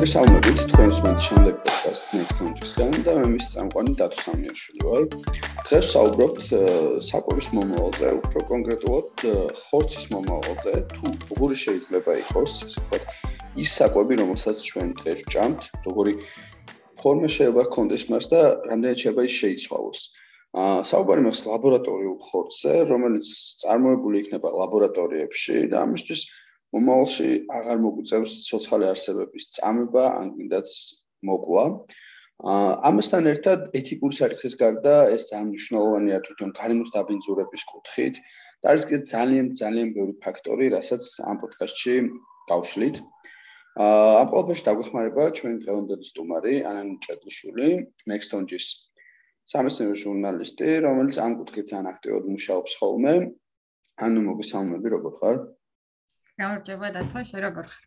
მოგესალმებით თქვენს მომენტ შემდეგ პოდკასტ Next Launch-ისგან და მე მის წამყვანი დათო სამიაშვილი ვარ. დღეს საუბრობთ საკვების მომავალზე, უფრო კონკრეტულად ხორცის მომავალზე, თუ როგორი შეიძლება იყოს, ასე ვთქვათ, ის საკვები, რომელსაც ჩვენ დღეს ჭამთ, როგორი ფორმა შეიძლება ჰქონდეს მას და რამდენად შეიძლება ის შეიცვალოს. აა საუბარი მას ლაბორატორიულ ხორცზე, რომელიც წარმოებული იქნება ლაბორატორიებში და ამისთვის მომავალში აღარ მოგვიწევს ცოცხალი არსებების წამება, ან კიდაც მოკვა. აა ამასთან ერთად ეთიკური საკითხის გარდა ეს ძალიან მნიშვნელოვანია თვითონ გარემოს დაბინძურების კუთხით და არის კიდე ძალიან ძალიან ბევრი ფაქტორი, რასაც ამ პოდკასტში გავშლით. აა ამ ყველაფერში დაგვეხმარება ჩვენ დღევანდელი სტუმარი ანან ჭედლიშვილი, Nextonjis სამეცნიერო ჟურნალისტი, რომელიც ამ კუთხით ძალიან აქტიურად მუშაობს ხოლმე. ანუ მოგესალმები, როგორ ხარ? გამარჯობა დათო, შე როგორ ხარ?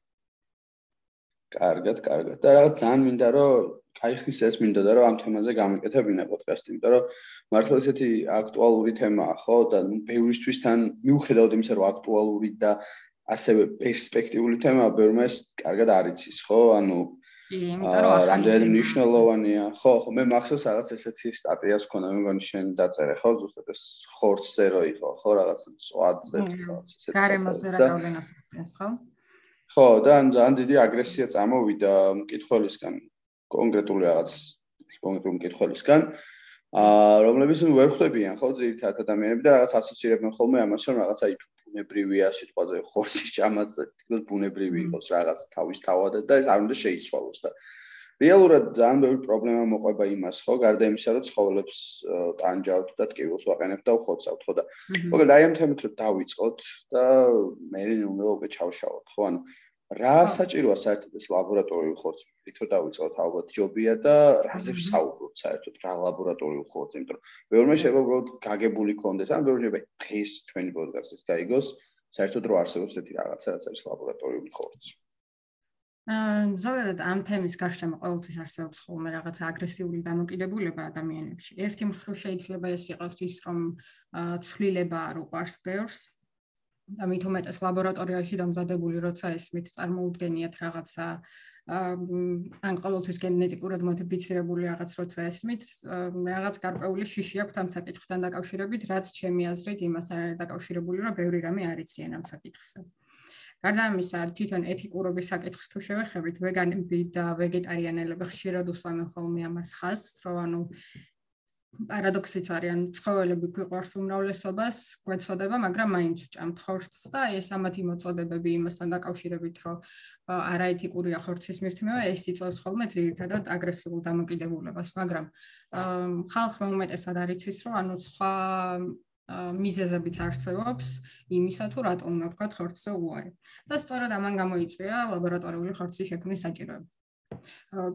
კარგად, კარგად. და რაღაც ძალიან მინდა რომ აი ხის ეს მინდოდა რომ ამ თემაზე გამიკეთებინა პოდკასტი, იმიტომ რომ მართლა ესეთი აქტუალური თემაა, ხო? და ბევრისთვის თან მიუხედავად იმისა, რომ აქტუალური და ასევე პერსპექტიული თემა, ბევრმეს კარგად არ იცის, ხო? ანუ იმიტომ რომ რამდენი მნიშვნელოვანია. ხო, ხო, მე მახსოვს რაღაც ესეთი სტატიას მქონდა, მე მგონი შენ დაწერე, ხო, ზუსტად ეს ხორცზე რო იყო, ხო, რაღაც სვადზე, რაღაც ესეთი. გარემოზე რა გავლენას ახდენს, ხო? ხო, და ძალიან დიდი აგრესია წამოვიდა მკითხველისგან, კონკრეტული რაღაც კონკრეტული მკითხველისგან. აა რომლებიც ვერ ხვდებიან ხო ძირითადად ადამიანები და რაღაც ასოცირებენ ხოლმე ამას რომ რაღაც აი ბუნებრივია სიტყვაზე ხორცის ჭამაც თითქოს ბუნებრივი იყოს რაღაც თავის თავად და ეს არ უნდა შეიცვალოს და რეალურად ძალიან ბევრი პრობლემა მოყვება იმას ხო გარდა იმისა რომ ცხოველებს ტანჯავთ და ტკივილს ვაყენებთ და უხოცავთ ხო და მოგეთ აი ამ თემით რომ დავიწყოთ და მე ნუ უკვე ჩავშალოთ ხო ანუ რა საჭიროა საერთოდ ეს ლაბორატორიული ხორცი? თვითონ დავიწყოთ ალბათ ჯობია და რაზე ვსაუბრობთ საერთოდ რა ლაბორატორიული ხორცი? იმიტომ რომ ბევრმა შეიძლება უბრალოდ გაგებული კონდეს, ან ბევრი შეიძლება დღეს ჩვენი პოდკასტის გაიგოს, საერთოდ რო არსებობს ესეთი რაღაცა, რაც არის ლაბორატორიული ხორცი. აა ზოგადად ამ თემის გარშემო ყოველთვის არსებობს ხოლმე რაღაც აგრესიული დამოკიდებულება ადამიანებში. ერთი მხრივ შეიძლება ეს იყოს ის, რომ ცვლილება არ უყარს ბევრს, და მით უმეტეს ლაბორატორიაში დამზადებული როცა ისმით წარმოუდგენიათ რაღაცა ან ყოველთვის გენეტიკურად მოდიფიცირებული რაღაც როცა ისმით რაღაც გარკვეული შიში აქვს ამ საკითხთან დაკავშირებით რაც ჩემი აზრით იმასთან არის დაკავშირებული რომ ბევრი რამე არ იციან ამ საკითხზე. გარდა ამისა თვითონ ეთიკურობის საკითხს თუ შევეხებით ვეგანები და ვეგეტარიანელები ხშირად უსვამენ ხოლმე ამას ხაზს რომ ანუ პარადოქსიც არის, ან ცხოველები გვიყვარს უმრავლესობას, გვეცოდება, მაგრამ მაინც ვჭამთ ხორცს და ეს ამათი მოწოდებები იმასთან დაკავშირებით, რომ არაეთიკურია ხორცის მირთმევა, ეს იწვევს ხოლმე ძირითადად აგრესიულ დამოკიდებულებას, მაგრამ ხალხმა უმეტესად არ იცის, რომ ანუ სხვა მიზეზებიც არსებობს იმისა თუ რატომ ვქოთ ხორცზე უარი. და სწორედ ამან გამოიწვია ლაბორატორიული ხორცის შექმნის საჭიროება.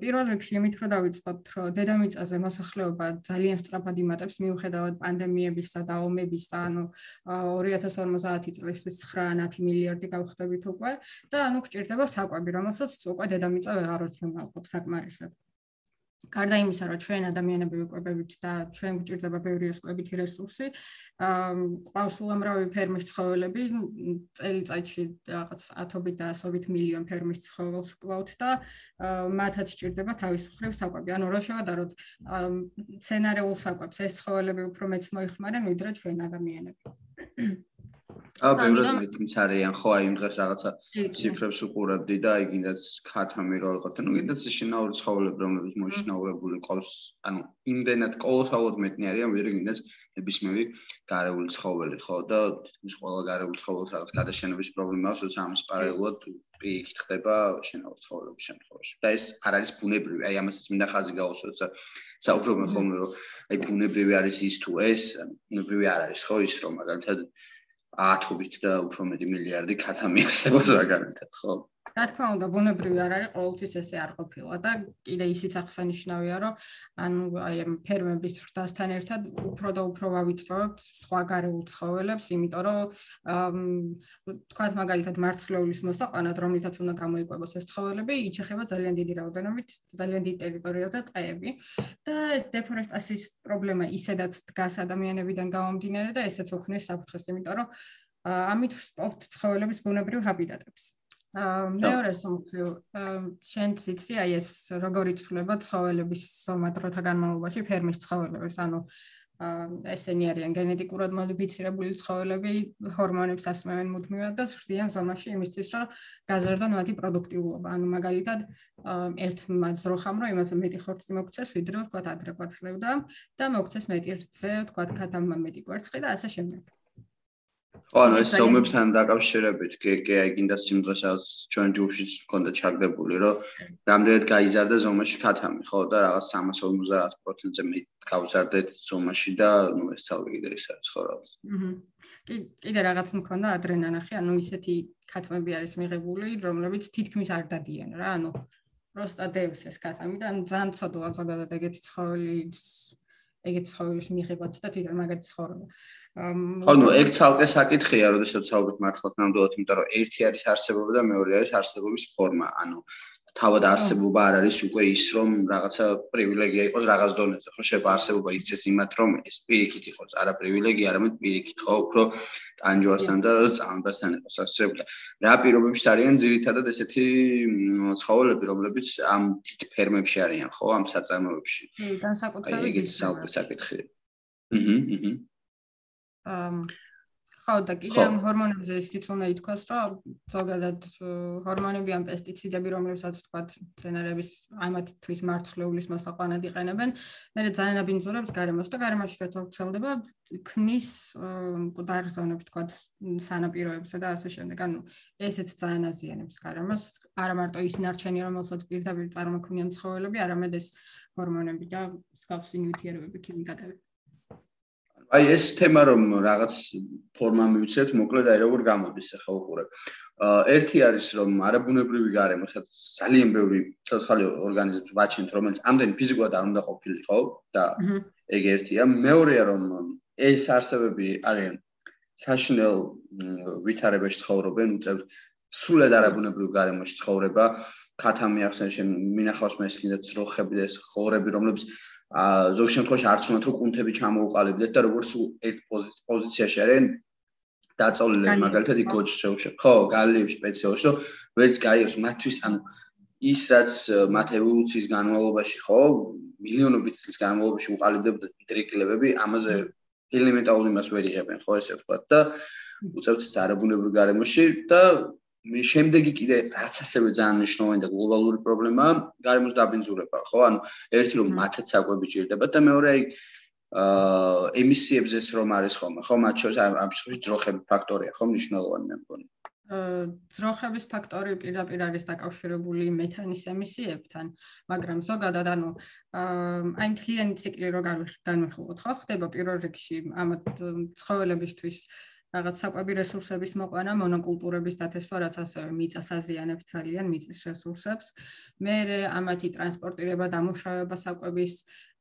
პირველ რიგში იმით რომ დავიწყოთ, რომ დედამიწაზე მოსახლეობა ძალიან სწრაფად იმატებს მიუხედავად პანდემიებისა და ომების და ანუ 2050 წლისთვის 9 მილიარდი გავხდებით უკვე და ანუ გჭირდება საკვები, რომელსაც უკვე დედამიწა ვეღარ უზრუნველყოფს საკმარისად. გარდა იმისა, რომ ჩვენ ადამიანები ვიკვებებით და ჩვენ გვჭირდება ბევრი ესკვებითი რესურსი, აა ყავს უამრავი ფერმის ცხოველები, წელიწადში რაღაც ათობით და ასობით მილიონ ფერმის ცხოველს ვკლავთ და მათაც სჭირდება თავის მხრივ საკვები. ანუ რა შევადაროთ, სცენარეულ საკვებს ეს ცხოველები უფრო მეც მოიხმარენ ვიდრე ჩვენ ადამიანები. აა ბევრად მეტიც არიან ხო აი იმ დღეს რაღაცა ციფრებს უყურებდი და აი კიდეც ქათამი რო იყო და ნუ კიდეც შინაური ცხოველები რომლებიც მოშინაურებული ყავს ანუ იმდენად კოლოსალურად მეტნი არიან ვიდრე კიდეც ნებისმიერი გარეული ცხოველი ხო და თითქმის ყველა გარეული ცხოველი რაღაც გადაშენების პრობლემა აქვს როცა ამის პარალელურად პიკი ხდება შინაური ცხოველების შემთხვევაში. და ეს არ არის ბუნებრივი აი ამასაც მინდა ხაზი გაუსვა როცა საუბრობენ ხოლმე რომ აი ბუნებრივი არის ის თუ ეს ბუნებრივი არ არის ხო ის რომ მაგალითად ათობით და უფრო მეტი მილიარდი ქათამი არსებობს მაგალითად, ხო? რა თქმა უნდა, ბუნებრივი არ არის, ყოველთვის ესე არ ყოფილა და კიდე ისიც აღსანიშნავია, რომ ანუ აი ამ ფერმების ხრთასთან ერთად უფრო და უფრო ვავიწროებთ სხვა გარეულ ცხოველებს, იმიტომ რომ თქვათ მაგალითად მარცვლეულის მოსაყვანად, რომლითაც უნდა გამოიკვებოს ეს ცხოველები, იჩეხება ძალიან დიდი რაოდენობით, ძალიან დიდ ტერიტორიაზე ტყეები და ეს დეფორესტაციის პრობლემა ისედაც დგას ადამიანებიდან გამომდინარე და ესეც ოქნეს საფრთხეს, იმიტომ რომ ამით ვსპობთ ცხოველების ბუნებრივ ჰაბიტატებს. მეორე სამხრივ შენ ციცი აი ეს როგორ იცვლება ცხოველების ზომა დროთა განმავლობაში ფერმის ცხოველების ანუ ესენი არიან გენეტიკურად მოდიფიცირებული ცხოველები ჰორმონებს ასმევენ მუდმივად და ზრდიან ზომაში იმისთვის რომ გაზარდონ მათი პროდუქტიულობა. ანუ მაგალითად ერთ ძროხამ რომ იმაზე მეტი ხორცი მოგცეს ვიდრე თქვა ადრე ყვაცლებდა და მოგცეს მეტი რძე თქვა ქათამმა მეტი კვერცხი და ასე შემდეგ ხო, ანუ ეს ზომებთან დაკავშირებით, კი, კი, აი გინდა სიმღერასაც ჩვენ ჯუშიც მქონდა ჩაგდებული, რომ რამდენად გაიზარდა ზომაში ქათამი, ხო, და რაღაც 350%-ზე მე გავზარდეთ ზომაში და ნუ ეს ცალკე კიდე ის არის ხო რაღაც. აჰა. კი, კიდე რაღაც მქონდა ადრენანახი, ანუ ისეთი ქათმები არის მიღებული, რომლებიც თითქმის არ დადიან რა, ანუ პროსტა დევს ეს ქათამი და ანუ ძალიან ცოდვა ზოგადად ეგეთი ცხოველი ეგეთი ცხოველის მიღებაც და თვითონ მაგათი ცხოვრება. ხო, ნუ ეგ ცალკე საკითხია, როდესაც საუბრობთ მართლაც ნამდვილად, იმიტომ რომ ერთი არის არსებობა და მეორე არის არსებობის ფორმა. ანუ თავად არსებობა არ არის უკვე ის, რომ რაღაცა პრივილეგია იყოს რაღაც დონეზე, ხო შეიძლება არსებობა იქცეს იმათ, რომ ეს პირიქით იყოს, არა პრივილეგია, არამედ პირიქით, ხო, უფრო ტანჯვასთან და წამბასთან იყოს ასწრებდა. რა პირობებში არიან ძირითადად ესეთი ცხოველები, რომლებიც ამ თით ფერმებში არიან, ხო, ამ საწარმოებში. კი, განსაკუთრებით ის საკითხია. აჰა, აჰა. ხო და კიდე ამ ჰორმონებზე ისიც უნდა ითქვას, რომ ზოგადად ჰორმონები ან პესტიციდები, რომლებსაც ვთქვათ, ცენარების ამათთვის მარცვლეულის მოსაყვანად იყენებენ, მე ძალიან აბინძურებს გარემოს და გარემოში რაც აღწელდება, ქმნის მკვდარ ზონებს, ვთქვათ, სანაპიროებსა და ასე შემდეგ. ანუ ესეც ძალიან აზიანებს გარემოს, არა მარტო ის ნარჩენი, რომელსაც პირდაპირ წარმოქმნიან ცხოველები, არამედ ეს ჰორმონები და მსგავსი ნივთიერებები, ქიმიკატები. აი ეს თემა რომ რაღაც ფორმა მივცეთ, მოკლედ აი როგორ გამოდის ახლა უყურე. აა ერთი არის რომ არაბუნებრივი გარემო, სადაც ძალიან ბევრი ცოცხალი ორგანიზმი ვაჩენთ, რომელიც ამდენ ფიზიკურად არ უნდა ყოფილიყო და ეგ ერთია. მეორეა რომ ეს არსებები არიან საშნელ ვითარებაში ცხოვრობენ, უწევთ სრულად არაბუნებრივ გარემოში ცხოვრება. ქათამი ახსენ შენ მინახავს მე ძროხები და ეს ხორები, რომლებიც ა ზოგ შემთხვევაში არც უნდა თუ კუნთები ჩამოუყალიბდეთ და როგორც ერთ პოზიციაში არიან დაწოლილები მაგალითად იქ გოჩშოუშე ხო გალიევში სპეციალში რომ ვერც გაიოს მათთვის ანუ ის რაც მათ ევოლუციის განმავლობაში ხო მილიონობით წლის განმავლობაში უყალიბდებოდა ტრიკლებები ამაზე ელემენტარულ იმას ვერ იღებენ ხო ესე ვთქვათ და უცებთ არაბუნებრივ გარემოში და მე შემდეგი კიდე რაც ასევე ძალიან მნიშვნელოვანი და გლობალური პრობლემაა გარემოს დაბინძურება, ხო? ანუ ერთი რომ მათაც საკვები ჭირდება და მეორე აი აა ემისიებზეც რომ არის ხოლმე, ხო? მათ შორის ამ შემთხვევაში ძროხების ფაქტორია, ხო, მნიშვნელოვანი მე მგონი. აა ძროხების ფაქტორი პირდაპირ არის დაკავშირებული მეთანის ემისიებთან, მაგრამ ზოგადად ანუ აა აი მთლიანი ციკლი რო განვიხილოთ, ხო? ხდება პირველ რიგში ამ ცხოველებისთვის რაღაც საკვები რესურსების მოყვანა, მონოკულტურების დათესვა, რაც ასევე მიწას აზიანებს ძალიან მიწის რესურსებს. მე ამათი ტრანსპორტირება, დამუშავება საკვების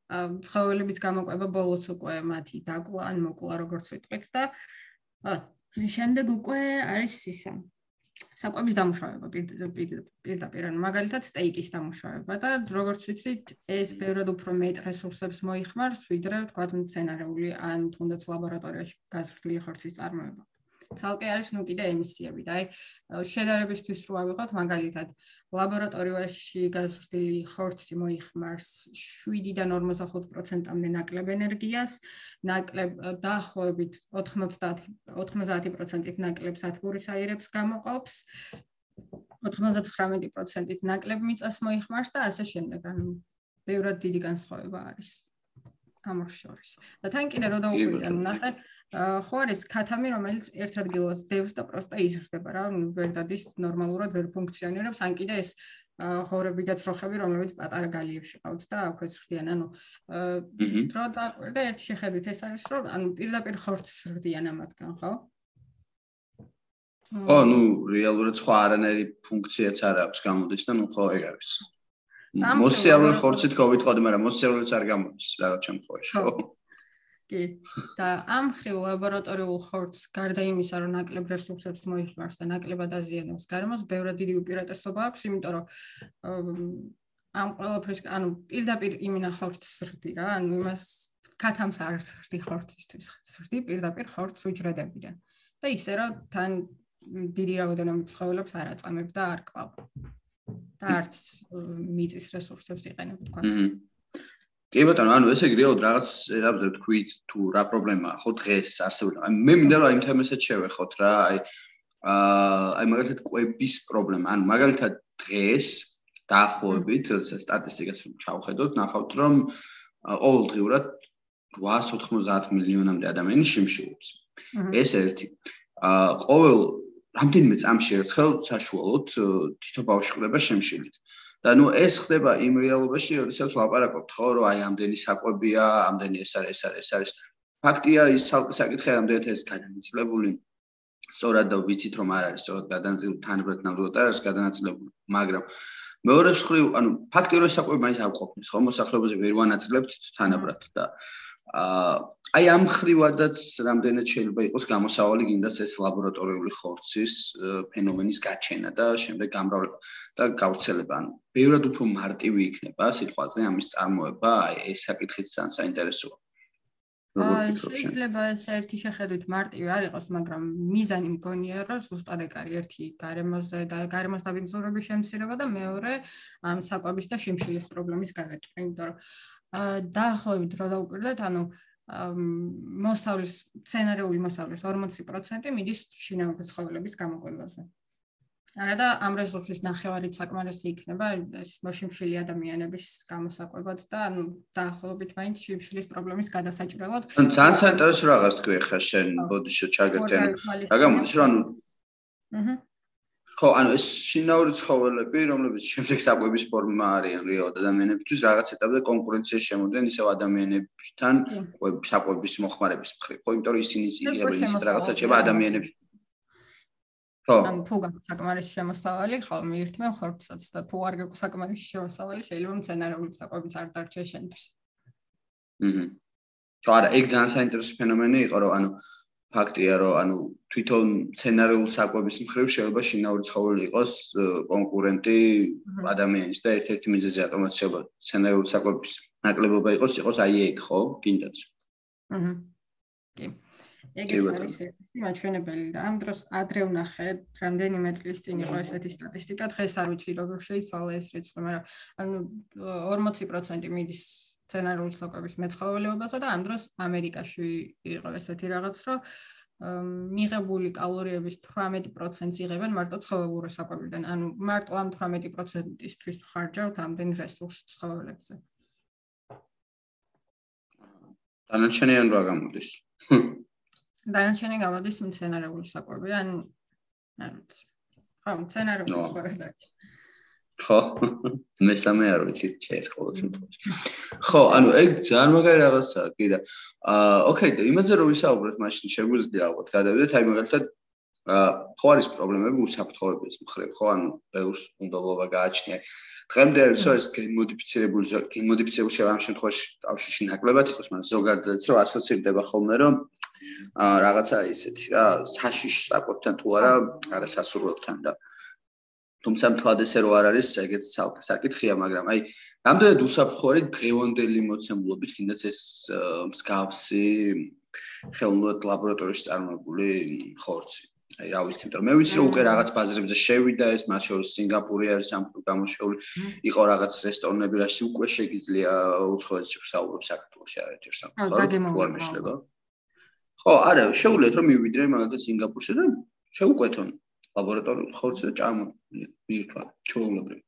ცხოველების გამოყვება ბოლოს უკვე მათი დაკლა ან მოკლა როგორც ვიტყვით და შემდეგ უკვე არის ისა საკვების დამუშავება პირდაპირ ანუ მაგალითად სტეიკის დამუშავება და როგორც ვიცით ეს ბევრად უფრო მეტ რესურსებს მოიხმარს ვიდრე თქვა მცენარეული ან თუნდაც ლაბორატორიაში გაზრდილი ხორცის წარმოება. ცალკე არის ნუ კიდე ემისიები და აი შედარებისთვის რო ავიღოთ მაგალითად ლაბორატორიაში გაზრდილი ხორცი მოიხმარს 7-დან 45%-მდე ნაკლებ ენერგიას, ნაკლებ დაახლოებით 90 90%-ით ნაკლებ სათბურის აირებს გამოყოფს. 99%-ით ნაკლებ მიწას მოიხმარს და ასე შემდეგ. ანუ ბევრად დიდი განსხვავება არის ამ შორის. და თან კიდე რო დაუკვირდე, ნახე ხო არის ქათამი, რომელიც ერთ ადგილას დევს და პროსტა იზრდება რა, ვერ დადის ნორმალურად ვერ ფუნქციონირებს, ან კიდე ეს ხორები და ცროხები, რომლებიც პატარა გალიებში ყავთ და აქვე ზრდიან, ანუ დრო და და ერთ შეხედვით ეს არის, რომ ანუ პირდაპირ ხორცს ზრდიან ამათგან, ხო? ო, ნუ რეალურად სხვა არანაირი ფუნქციაც არ აქვს გამოდის და ნუ ხო ეგ არის. მოსიარულე ხორცით გოვიტყოდი, მაგრამ მოსიარულეც არ გამოდის რაღაც შემთხვევაში, ხო? კი და ამ ხრივ ლაბორატორიულ ხორცს გარდა იმისა რომ ნაკლებ რესურსებს მოიხმარს და ნაკლებად აზიანებს გარემოს ბევრად დიდი უპირატესობა აქვს იმიტომ რომ ამ ყველაფრის ანუ პირდაპირ იმინა ხორცს ზრდი რა ანუ იმას ქათამს არ ზრდი ხორცისთვის ზრდი პირდაპირ ხორცს უჯრედებიდან და ისე რომ თან დიდი რაოდენობით ცხოველებს არ აწამებ და არ კლავ. და არც მიწის რესურსებს იყენებ თქვა. კი ბატონო, ანუ ესე იგი რეალურად რაღაც ეტაპზე თქვით თუ რა პრობლემაა ხო დღეს არსებული. აი მე მინდა რომ აი თემასაც შევეხოთ რა, აი აა აი მაგალითად კვების პრობლემა. ანუ მაგალითად დღეს დაახლოებით, როდესაც სტატისტიკას რომ ჩავხედოთ, ნახავთ რომ ყოველდღიურად 890 მილიონამდე ადამიანი შიმშილობს. ეს ერთი. აა ყოველ რამდენიმე წამში ერთხელ საშუალოდ თითო ბავშვი ხდება შემშილით. და ნუ ეს ხდება იმ რეალობაში, როდესაც ლაპარაკობთ ხო, რომ აი ამდენი საკვებია, ამდენი ეს არის, ეს არის, ეს არის. ფაქტია ის საკითხი რამდენად ეს გადანაწილებული. სწორად და ვიცით რომ არ არის სწორად გადანაწილებული თანაბრად ნამდვილად არ არის გადანაწილებული, მაგრამ მეორე მხრივ, ანუ ფაქტია რომ საკვები მაინც არ ყოფნის, ხო, მოსახლეობაზე ვერ ვანაწილებთ თანაბრად და აი ამ ხრივადაც რამდენად შეიძლება იყოს გამოსავალი გინდას ეს ლაბორატორიული ხორცის ფენომენის გაჩენა და შემდეგ გამრავლება და გავრცელება. ანუ ბევრად უფრო მარტივი იქნება სიტყვაზე ამის წარმოება, აი ეს საკითხიც ძალიან საინტერესოა. აი შეიძლება ეს ერთი შეხედვით მარტივი არ იყოს, მაგრამ მიზანი მგონია რომ ზუსტად ეგ არის ერთი გარემოზე და გარემოს დაბინძურების შემცირება და მეორე ამ საკვების და შიმშილის პრობლემის გადაჭრა, იმიტომ რომ დაახლოებით რა დაუკვირდეთ, ანუ მოსავლის სცენარიული მოსავლის 40% მიდის შინაური ცხოველების გამოყენებაზე. არა და ამ რესურსის ნახევარით საკმარისი იქნება ეს მოშიმშილი ადამიანების გამოსაკვებად და ანუ დაახლოებით მაინც შიმშილის პრობლემის გადასაჭრელად. ან ძალიან საინტერესო რაღაც თქვი ხა შენ ბოდიშო ჩაგეთენ. რა გამოდის რომ ანუ აჰა ხო, ანუ ეს შინაური ცხოველები, რომლებიც შემდეგ საკვების ფორმა არიან რეალ ადამიანებისთვის, რაღაც ეტაპზე კონკურენციაში შემოდნენ ისევ ადამიანებთან საკვების მოხმარების მხრივ. ხო, იმიტომ რომ ისინი იღებენ ის რაღაცა შეება ადამიანებს. ხო. ან გაქვს საკმარისი შემოსავალი, ხო, მიირთმევ ხორცსაც და თუ არ გაქვს საკმარისი შემოსავალი, შეიძლება მცენარეული საკვების არ დარჩეს შენთვის. აჰა. ხო, არა, ეგ ძალიან საინტერესო ფენომენი იყო, რომ ანუ ფაქტია რომ ანუ თვითონ სცენარიულ საკვების მხრივ შეიძლება შინაური ცხოველი იყოს კონკურენტი ადამიანის და ერთ-ერთი მიზეზი რატომაც შეიძლება სცენარიულ საკვების ნაკლებობა იყოს იყოს აი ეგ ხო? კიდაც აჰა. კი. ეგეც არის ერთი მაჩვენებელი და ამ დროს ადრე ვნახე რამდენიმე წლის წინ იყო ესეთი სტატისტიკა დღეს არ ვიცი როგორ შეიცვალა ეს რიცხვი მაგრამ ანუ 40% მიდის სცენარული სოკების მეცხოველეობაზე და ამ დროს ამერიკაში იყო ესეთი რაღაც, რომ მიღებული კალორიების 18%-ს იღებენ მარტო ცხოველური საკვებიდან. ანუ მარტო ამ 18%-ისთვის ხარჯავთ ამდენ რესურსს ცხოველებზე. დანარჩენი ან რა გამოდის? დანარჩენი გამოდის მცენარეული საკვები, ან არ ვიცი. ხო, მცენარეული საკვები. ხო? მესამე არ ვიცი შეიძლება ყოველ შემთხვევაში. ხო ანუ ეგ ძალიან მაგარი რაღაცაა კი და აა ოკეი იმაზე რომ ვისაუბროთ მაშინ შეგვიძლია ალბათ გადავიდეთ აი მაგალითად აა ხო არის პრობლემები უსაფრთხოების მხრივ ხო ანუ ბევრს უნდობლობა გააჩნია. დღემდე არის ეს გენმოდიფიცირებული გენმოდიფიცირებული შეიძლება ამ შემთხვევაში კავშირში ნაკლებად იყოს მაგრამ ზოგადად რომ ასოცირდება ხოლმე რომ აა რაღაცა ისეთი რა საშიშ საკუთთან თუ არა არასასურველთან და აა თუმცა მთლად ესე რო არ არის, ეგეც საკითხია, მაგრამ აი, რამდენად უსაფრთხო არის დღევანდელი მოცემულობით, კიდაც ეს მსგავსი ხელოვნურად ლაბორატორიაში წარმოებული ხორცი. აი, რა ვიცი, თუმცა მე ვიცი, რომ უკვე რაღაც ბაზრებზე შევიდა ეს, მათ შორის სინგაპური არის ამ გამოშვეული, იყო რაღაც რესტორნები, რაში უკვე შეგიძლია უცხოეთში ვსაუბრობ საქართველოში არ ერთერს ამ ხო, ხო, არა, შეუძლიათ რომ მივიდრე მაგალითად სინგაპურში და შეუკვეთონ ლაბორატორიული ხორცი და ჭამა მირთვა ჩაულებრივ.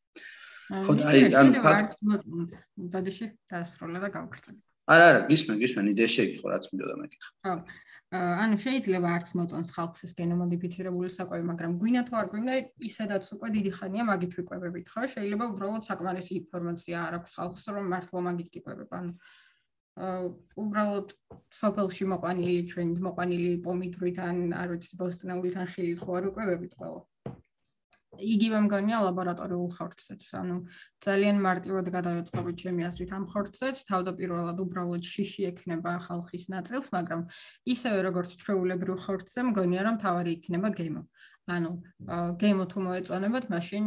ხო და აი ან ფაქტ ბადიში დაასრულა და გავგრძელე. არა არა გისმენ გისმენ იდეა შეიგიყო რაც მინდოდა მეკითხა. ხო. ანუ შეიძლება არც მოწონს ხალხს ეს გენომოდიფიცირებული საკვები, მაგრამ გვინა თუ არ გვინა, ისედაც უკვე დიდი ხანია მაგით ვიკვებებით, ხო? შეიძლება უბრალოდ საკმარისი ინფორმაცია არ აქვს ხალხს, რომ მართლა მაგით იკვებება. ანუ უბრალოდ სოფელში მოყვანილი ჩვენ მოყვანილი პომიდრით ან არ ვიცი ბოსტნეულით ან ხილით ხო არ უყვებებით ყველა. იგივე მგონია ლაბორატორიულ ხორცზეც, ანუ ძალიან მარტივად გადავეწყობით ჩემი აზრით ამ ხორცზეც, თავდაპირველად უბრალოდ შიში ექნება ხალხის ნაწილს, მაგრამ ისევე როგორც ჩვეულებრივ ხორცზე მგონია რომ თავარი იქნება გემო. ანუ გემო თუ მოეწონებათ, მაშინ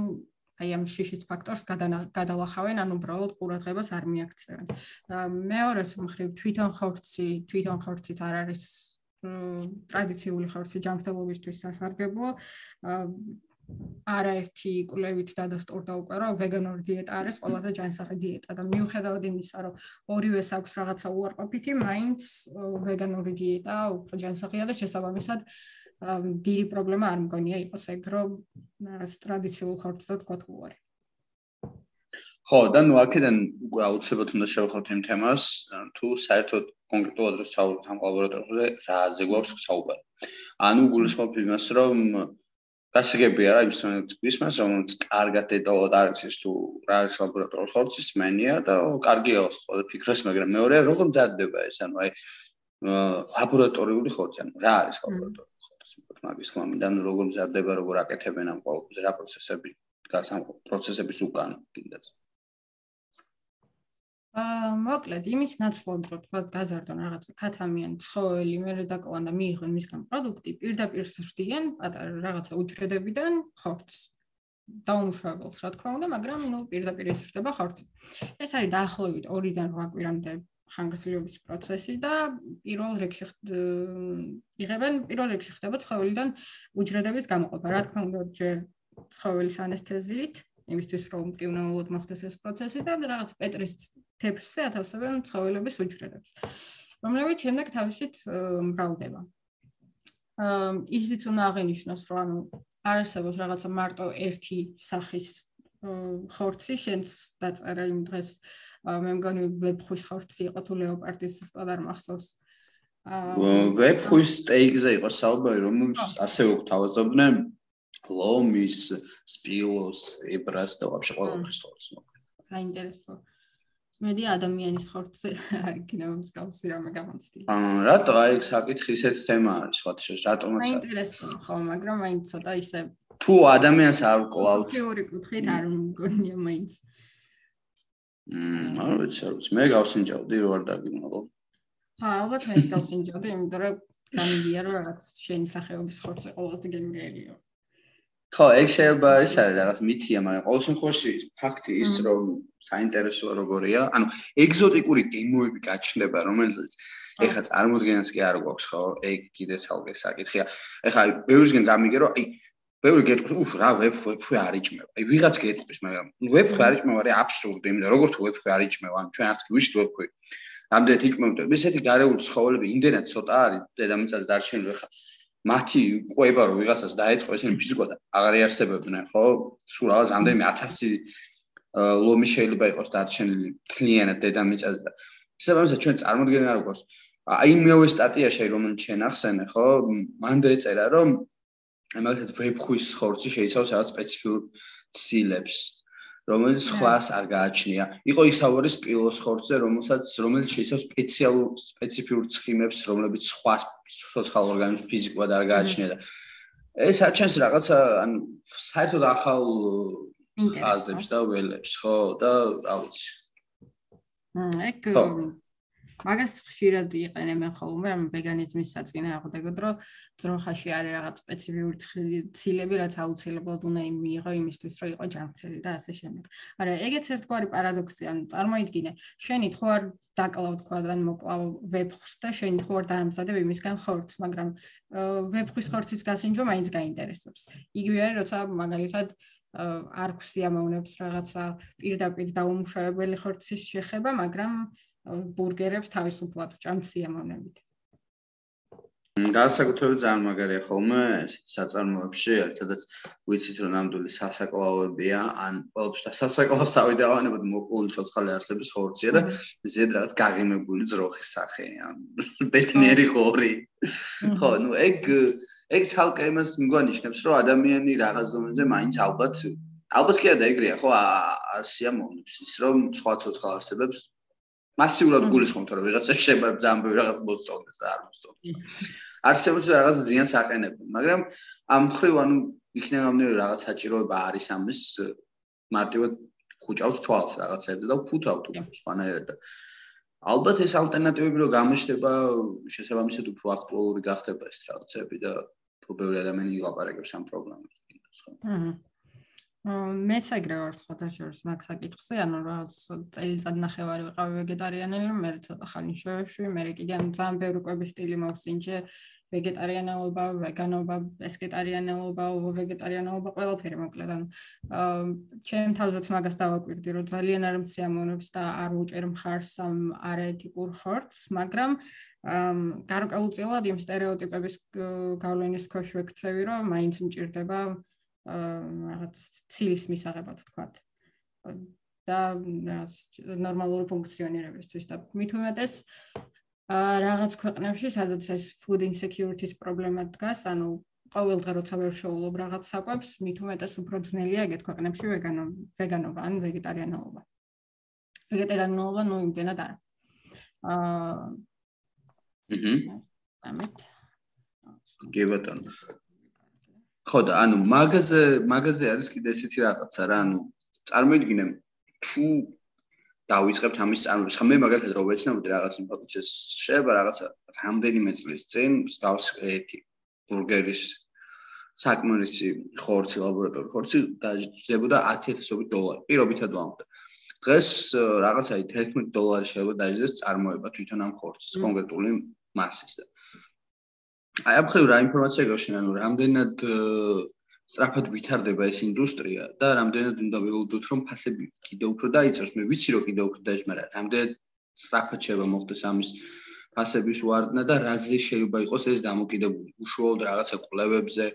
აი ამ შიშის ფაქტორს გადალახავენ, ანუ უბრალოდ ყურადღებას არ მიაქცევენ. მეორეს მხრივ თვითონ ხორცი, თვითონ ხორციც არ არის ტრადიციული ხორცი ჯანმრთელობისთვის სასარგებლო არაერთი კვლევით დადასტურდა უკვე რომ ვეგანური დიეტა არის ყველაზე ჯანსაღი დიეტა და მიუხედავად იმისა რომ ორივეს აქვს რაღაცა უარყოფითი მაინც ვეგანური დიეტა უფრო ჯანსაღია და შესაბამისად დიდი პრობლემა არ მგონია იყოს ეგ რომ რაღაც ტრადიციულ ხორცზე თქვა თუ არის ხო და ნუ აქედან უკვე აუცილებლად უნდა შევხვდეთ იმ თემას თუ საერთოდ კონკრეტულად რო საუბრობთ ამ ლაბორატორიაზე რაზე გვაქვს საუბარი. ანუ გულისხმობ იმას რომ გასაგებია რა იმ სპეციფიკას რომელიც კარგად დეტალურად არის ის თუ რა არის ლაბორატორიის ხორცის მენია და კარგია ყოველ ფიქრს მაგრამ მეორე როგორ მზადდება ეს ანუ აი ლაბორატორიული ხორცი ანუ რა არის ლაბორატორიული მაგის ხმამდან როგორ მზადდება როგორ აკეთებენ ამ ყოველთვის რა პროცესები დგას ამ პროცესების უკან კიდეც. აა მოკლედ იმის ნაცვლად რო თქვა გაზარდონ რაღაც ქათამიან ცხოველი მე დაკოვან და მიიღონ მისგან პროდუქტი პირდაპირ სრდიან პატარა რაღაცა უჯრედებიდან ხორცს. დაუმშავებელს რა თქმა უნდა მაგრამ ნუ პირდაპირ ისრდება ხორცი ეს არის დაახლოებით 2-დან 8 კვირამდე ხანგრძლივობის პროცესი და პირველ რიგში იღებენ პირველ რიგში ხდება ცხოველიდან უჯრედების გამოყოფა. რა თქმა უნდა ჯერ ცხოველის ანესთეზიით იმისთვის რომ მკივნეულად მოხდეს ეს პროცესი და რაღაც პეტრის თეფშზე ათავსებენ ცხოველების უჯრედებს რომლებიც შემდეგ თავისით მრავლდება. აა ისიც უნდა აღინიშნოს რომ ანუ არსებობს რაღაცა მარტო ერთი სახის ხორცი შენს დაწერა იმ დღეს მე მგონი ვებხვის ხორცი იყო თუ ლეოპარდის ზუსტად არ მახსოვს. აა ვებხვის სტეიკზე იყო საუბარი რომელიც ასევე გვთავაზობდნენ ლომის, სპილოს, ებრას და ვაფშე ყველაფრის ხორცს მოკლედ. საინტერესო. მედი ადამიანის ხორცზე იქნება მსგავსი რამე გამოცდი. აა რატო? აი საკითხი ისეთ თემა არის სხვა შეს რატომაც საინტერესო ხო მაგრამ მაინც ცოტა ისე თუ ადამიანს არ ყოლავთ თეორიული კუთხით არ მგონია მაინც მმ არ ვიცი არ ვიცი. მე გავსინჯავდი რო არ დაგიმალო ხა ალბათ მე გავსინჯავდი იმიტომ რომ გამიგია რომ რაღაც შენი სახეობის ხორცი ყველაზე გემრიელიო ხო, ეგ შეიძლება ის არის რაღაც მითია, მაგრამ ყოველ შემთხვევაში ფაქტი ის, რომ საინტერესოა როგორია, ანუ ეგზოტიკური გემოები გაჩნდება, რომელიც ეხლა წარმოადგენს კი არ გვაქვს, ხო? ეგ კიდე ცალკე საკითხია. ეხლა ბევრისგან გამიგე, რომ აი ბევრი გეტყვის, უფ რა ვეფხვე, ვეფხვე არ იჭმევა. ვიღაც გეტყვის, მაგრამ ნუ ვეფხვე არ იჭმევა, რა აბსურდი, იმიტომ როგორც ვეფხვე არ იჭმევა, ანუ ჩვენ არც ვიცით ვეფხვე. ამდენად იჭმევდა. ესეთი გარეული ცხოველები იმდენად ცოტა არის დედამიწაზე დარჩენილი ხა. მათი ყვება რომ ვიღაცას დაეწყო ესენი ფიზიკურად აღარ ეარსებებდნენ, ხო? სულ რაღაც რამდენიმე 1000 ლომი შეიძლება იყოს დარჩენილი მთლიანად დედამიწაზე და შესაბამისად ჩვენ წარმოგვიდგენა რა გვყავს. აი მეორე სტატიაში, რომელიც ჩვენ ახსენე, ხო, მანდე ეწერა, რომ მაგალითად ვებხვის ხორცი შეიცავს რაღაც სპეციფიურ ცილებს რომელიც ხვას არ გააჩნია. იყო ისავარი სპილოს ხორცზე, რომელსაც რომელიც შეიცავს სპეციალურ სპეციფიურ ცხიმებს, რომლებიც სხვა სოციალურ ორგანიზმს ფიზიკურად არ გააჩნია და ეს აჩენს რაღაცა ანუ საერთოდ ახალ ფაზებს და ველებს, ხო და რა ვიცი. მ ეგ მაგას ხშირად იყენებენ ხოლმე ამ ვეგანიზმის საწინააღმდეგოდ, რომ ძროხაში არის რაღაც სპეციფიური ცილები, რაც აუცილებლად უნდა მიიღო იმისთვის, რომ იყო ჯანმრთელი და ასე შემდეგ. არა, ეგეც ერთგვარი პარადოქსია, ანუ წარმოიდგინე, შენი თუ არ დაკლავ თქვა და მოკლავ ვებხს და შენი თუ არ დაამზადებ იმისგან ხორცს, მაგრამ ვებხის ხორცის გასინჯვა მაინც გაინტერესებს. იგივე არის, როცა მაგალითად არ ქსიამოვნებს რაღაცა პირდაპირ დაუმუშავებელი ხორცის შეხება, მაგრამ ბურგერებს თავისუფლად ჭამს სიამოვნებით. განსაკუთრებით ძალიან მაგარია ხოლმე საწარმოებში, ერთადაც ვიცით რომ ნამდვილი სასაკლაოებია, ან ყველაფერს და სასაკლაოს თავი დავანებოთ მოკლული ცოცხალი არსების ხორცია და ზედ რაღაც გაღიმებული ძროხის სახე, ან ბეთნიერი ხორი. ხო, ნუ ეგ ეგ ცალკე იმას მგონიშნებს, რომ ადამიანი რაღაც დონეზე მაინც ალბათ ალბათ კი არა ეგრეა, ხო, არ სიამოვნებს ის რომ სხვა ცოცხალ არსებებს მასიურად გულისხმობთ რომ ვიღაცა შეიძლება ძალიან ბევრი რაღაც მოსწონდეს და არ მოსწონდეს. არსებობს რაღაც ზიანს აყენებენ, მაგრამ ამ ხრივ ანუ იქნებამდე რაღაც საჭიროება არის ამის მარტივად ხუჭავთ თვალს რაღაცები და ფუთავთ უფრო სხვანაირად და ალბათ ეს ალტერნატივები რო გამოჩნდება შესაბამისად უფრო აქტუალური გახდება ეს რაღაცები და უფრო ბევრი ადამიანი ილაპარაკებს ამ პრობლემებს. აჰა მეც ეგრე ვარ სხვათა შორის მაგ საკითხზე, ანუ რაღაც წელიწად ნახევარი ვიყავი ვეგეტარიანელი, მე ცოტა ხანი შევეშვი, მე კიდე ანუ ძალიან ბევრი კვების სტილი მაქვს ინჯე ვეგეტარიანელობა, ვეგანობა, პესკეტარიანელობა, ვეგეტარიანელობა, ყველაფერი მოკლედ, ანუ ჩემ თავზეც მაგას დავაკვირდი, რომ ძალიან არ მსიამოვნებს და არ უჭერ მხარს ამ არაეთიკურ ხორცს, მაგრამ ამ გარკვეულწილად იმ стереოტიპების გავლენის ქვეშ ვექცევი, რომ მაინც მჭირდება რაღაც ცილის მისაღებად ვთქვათ. და ნორმალური ფუნქციონირებისთვის და მით უმეტეს რაღაც ქვეყნებში, სადაც ეს food insecurity-ს პრობლემა დგას, ანუ ყოველ დღე როცა ვერ შეულობ რაღაც საკვებს, მით უმეტეს უფრო ძნელია ეგეთ ქვეყნებში ვეგანო ვეგანობა ან ვეგეტარიანობა. ვეგეტარიანობა ნუ იმდენად არა. აა აჰა. ამით. კი ბატონო. ხო და ანუ მაგაზე მაგაზე არის კიდე ესეთი რაღაცა რა, ანუ წარმოიდგინე თუ დავიწყებთ ამის წარმოებას. ხა მე მაგალითად რო ვეცნობდი რაღაც ინფორმაციას, შეიძლება რაღაცა რამდენიმე წლის წინ გავს ერთი ბურგერის საკმარისი ხორცი ლაბორატორი ხორცი დაჯდებოდა 10000 დოლარი. პირობითად ვამბობ. დღეს რაღაცა 11 დოლარი შეიძლება დაიჯდეს წარმოება თვითონ ამ ხორცის კონკრეტული მასის და აი ამ ხრივ რა ინფორმაცია გავშენე, ანუ რამდენად სწრაფად ვითარდება ეს ინდუსტრია და რამდენად უნდა ველოდოთ რომ ფასები კიდევ უფრო დაიწევს? მე ვიცი რომ კიდევ უფრო დაიჭ მაგრამ რამდენად სწრაფად შეიძლება მოხდეს ამის ფასების ვარდნა და რაზე შეიძლება იყოს ეს დამოკიდებული? უშუალოდ რაღაცა კვლევებზე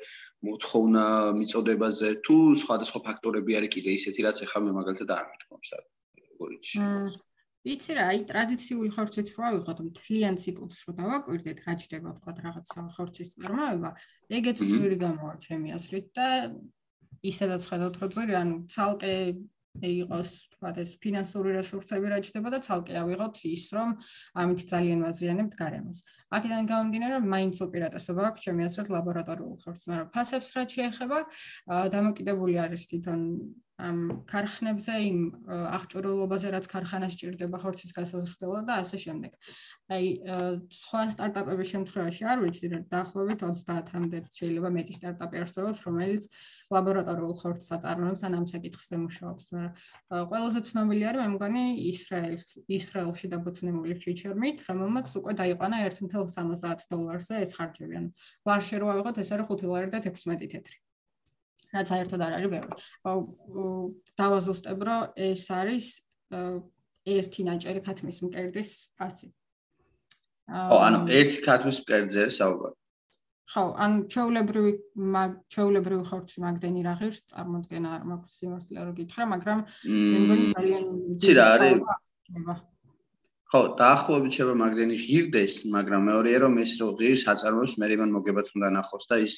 მოთხოვნა მიწოდებაზე თუ სხვადასხვა ფაქტორები არის კიდე ისეთი რაც ეხლა მე მაგალითად არ მithkom სად როგორ იცი ვიცი რა, აი ტრადიციული ხორციც რო ავიღოთ, მთლიან ციკლს რო დავაკვირდეთ, რა ჯდება თქვა რაღაცა ხორცის წარმოება, ეგეც ძვირი გამოა ჩემი აზრით და ისედაც ხედავთ რომ ძვირი, ანუ ცალკე იყოს თქვა ეს ფინანსური რესურსები რა ჯდება და ცალკე ავიღოთ ის რომ ამით ძალიან ვაზიანებთ გარემოს. აქედან გამომდინარე რომ მაინც უპირატესობა აქვს ჩემი აზრით ლაბორატორიულ ხორცს, მაგრამ ფასებს რა შეეხება, დამოკიდებული არის თვითონ ამ ქარხნებზე იმ აღჭურვილობაზე რაც ქარხანას ჭირდება ხორცის გასაზრდელად და ასე შემდეგ. აი სხვა სტარტაპების შემთხვევაში არ ვიცი რომ დაახლოებით 30-მდე შეიძლება მეტი სტარტაპი არსებობს რომელიც ლაბორატორიულ ხორცს აწარმოებს ან ამ საკითხზე მუშაობს. ყველაზე ცნობილი არის მე მგონი ისრაელ ისრაელში დაბოცნებული ფიჩერმით რომელმაც უკვე დაიყვანა 1.70 დოლარზე ეს ხარჯები. ანუ ლარში რო ავიღოთ ეს არის 5 ლარი და 16 თეთრი. რაც საერთოდ არ არის ბევრი. დავაზუსტებ, რომ ეს არის ერთი ნაჭერი ქათმის მკერდის ფასი. ხო, ანუ ერთი ქათმის მკერდზე საუბარი. ხო, ან ჩაულებრივი ჩაულებრივი ხორცი მაგდენი რა ღირს წარმოქმნა არ მაქვს სიმართლე რომ გითხრა, მაგრამ მე მგონი ძალიან ძი რა არის. ხო, დაახლოებით შევა მაგდენი ღირდეს, მაგრამ მეორეა რომ ეს რო ღირს აწარმოებს, მე რემან მოგებაც უნდა ნახოს და ის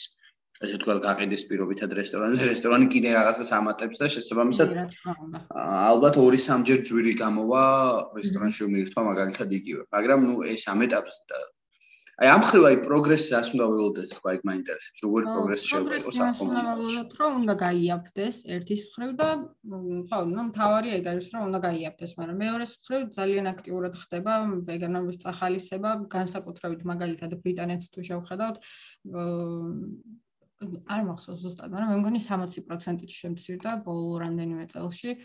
ესე თქვა გაყიდის პირობითად რესტორანზე. რესტორანი კიდე რაღაცას ამატებს და შესაბამისად ალბათ 2-3ჯერ ჯვირი გამოვა რესტორანში უმირთვა მაგალითად იგივე. მაგრამ ნუ ეს ამ ეტაპზე აი ამ ხრივ აი პროგრესი რას უნდა ველოდეთ თქვა იქ მაინტერესებს? როგორი პროგრესი შეიძლება იყოს ახლა რომ უნდა გაიაფდეს ერთის ხრივ და ხო ნუ მთავარი ეგ არის რომ უნდა გაიაფდეს მაგრამ მეორეს ხრივ ძალიან აქტიურად ხდება ვეგანობის წახალისება განსაკუთრებით მაგალითად ბრიტანეთს თუ შევხედავთ არ მახსოვს ზუსტად, მაგრამ მე მგონი 60%-ით შემცირდა ბოლო რამდენიმე წელში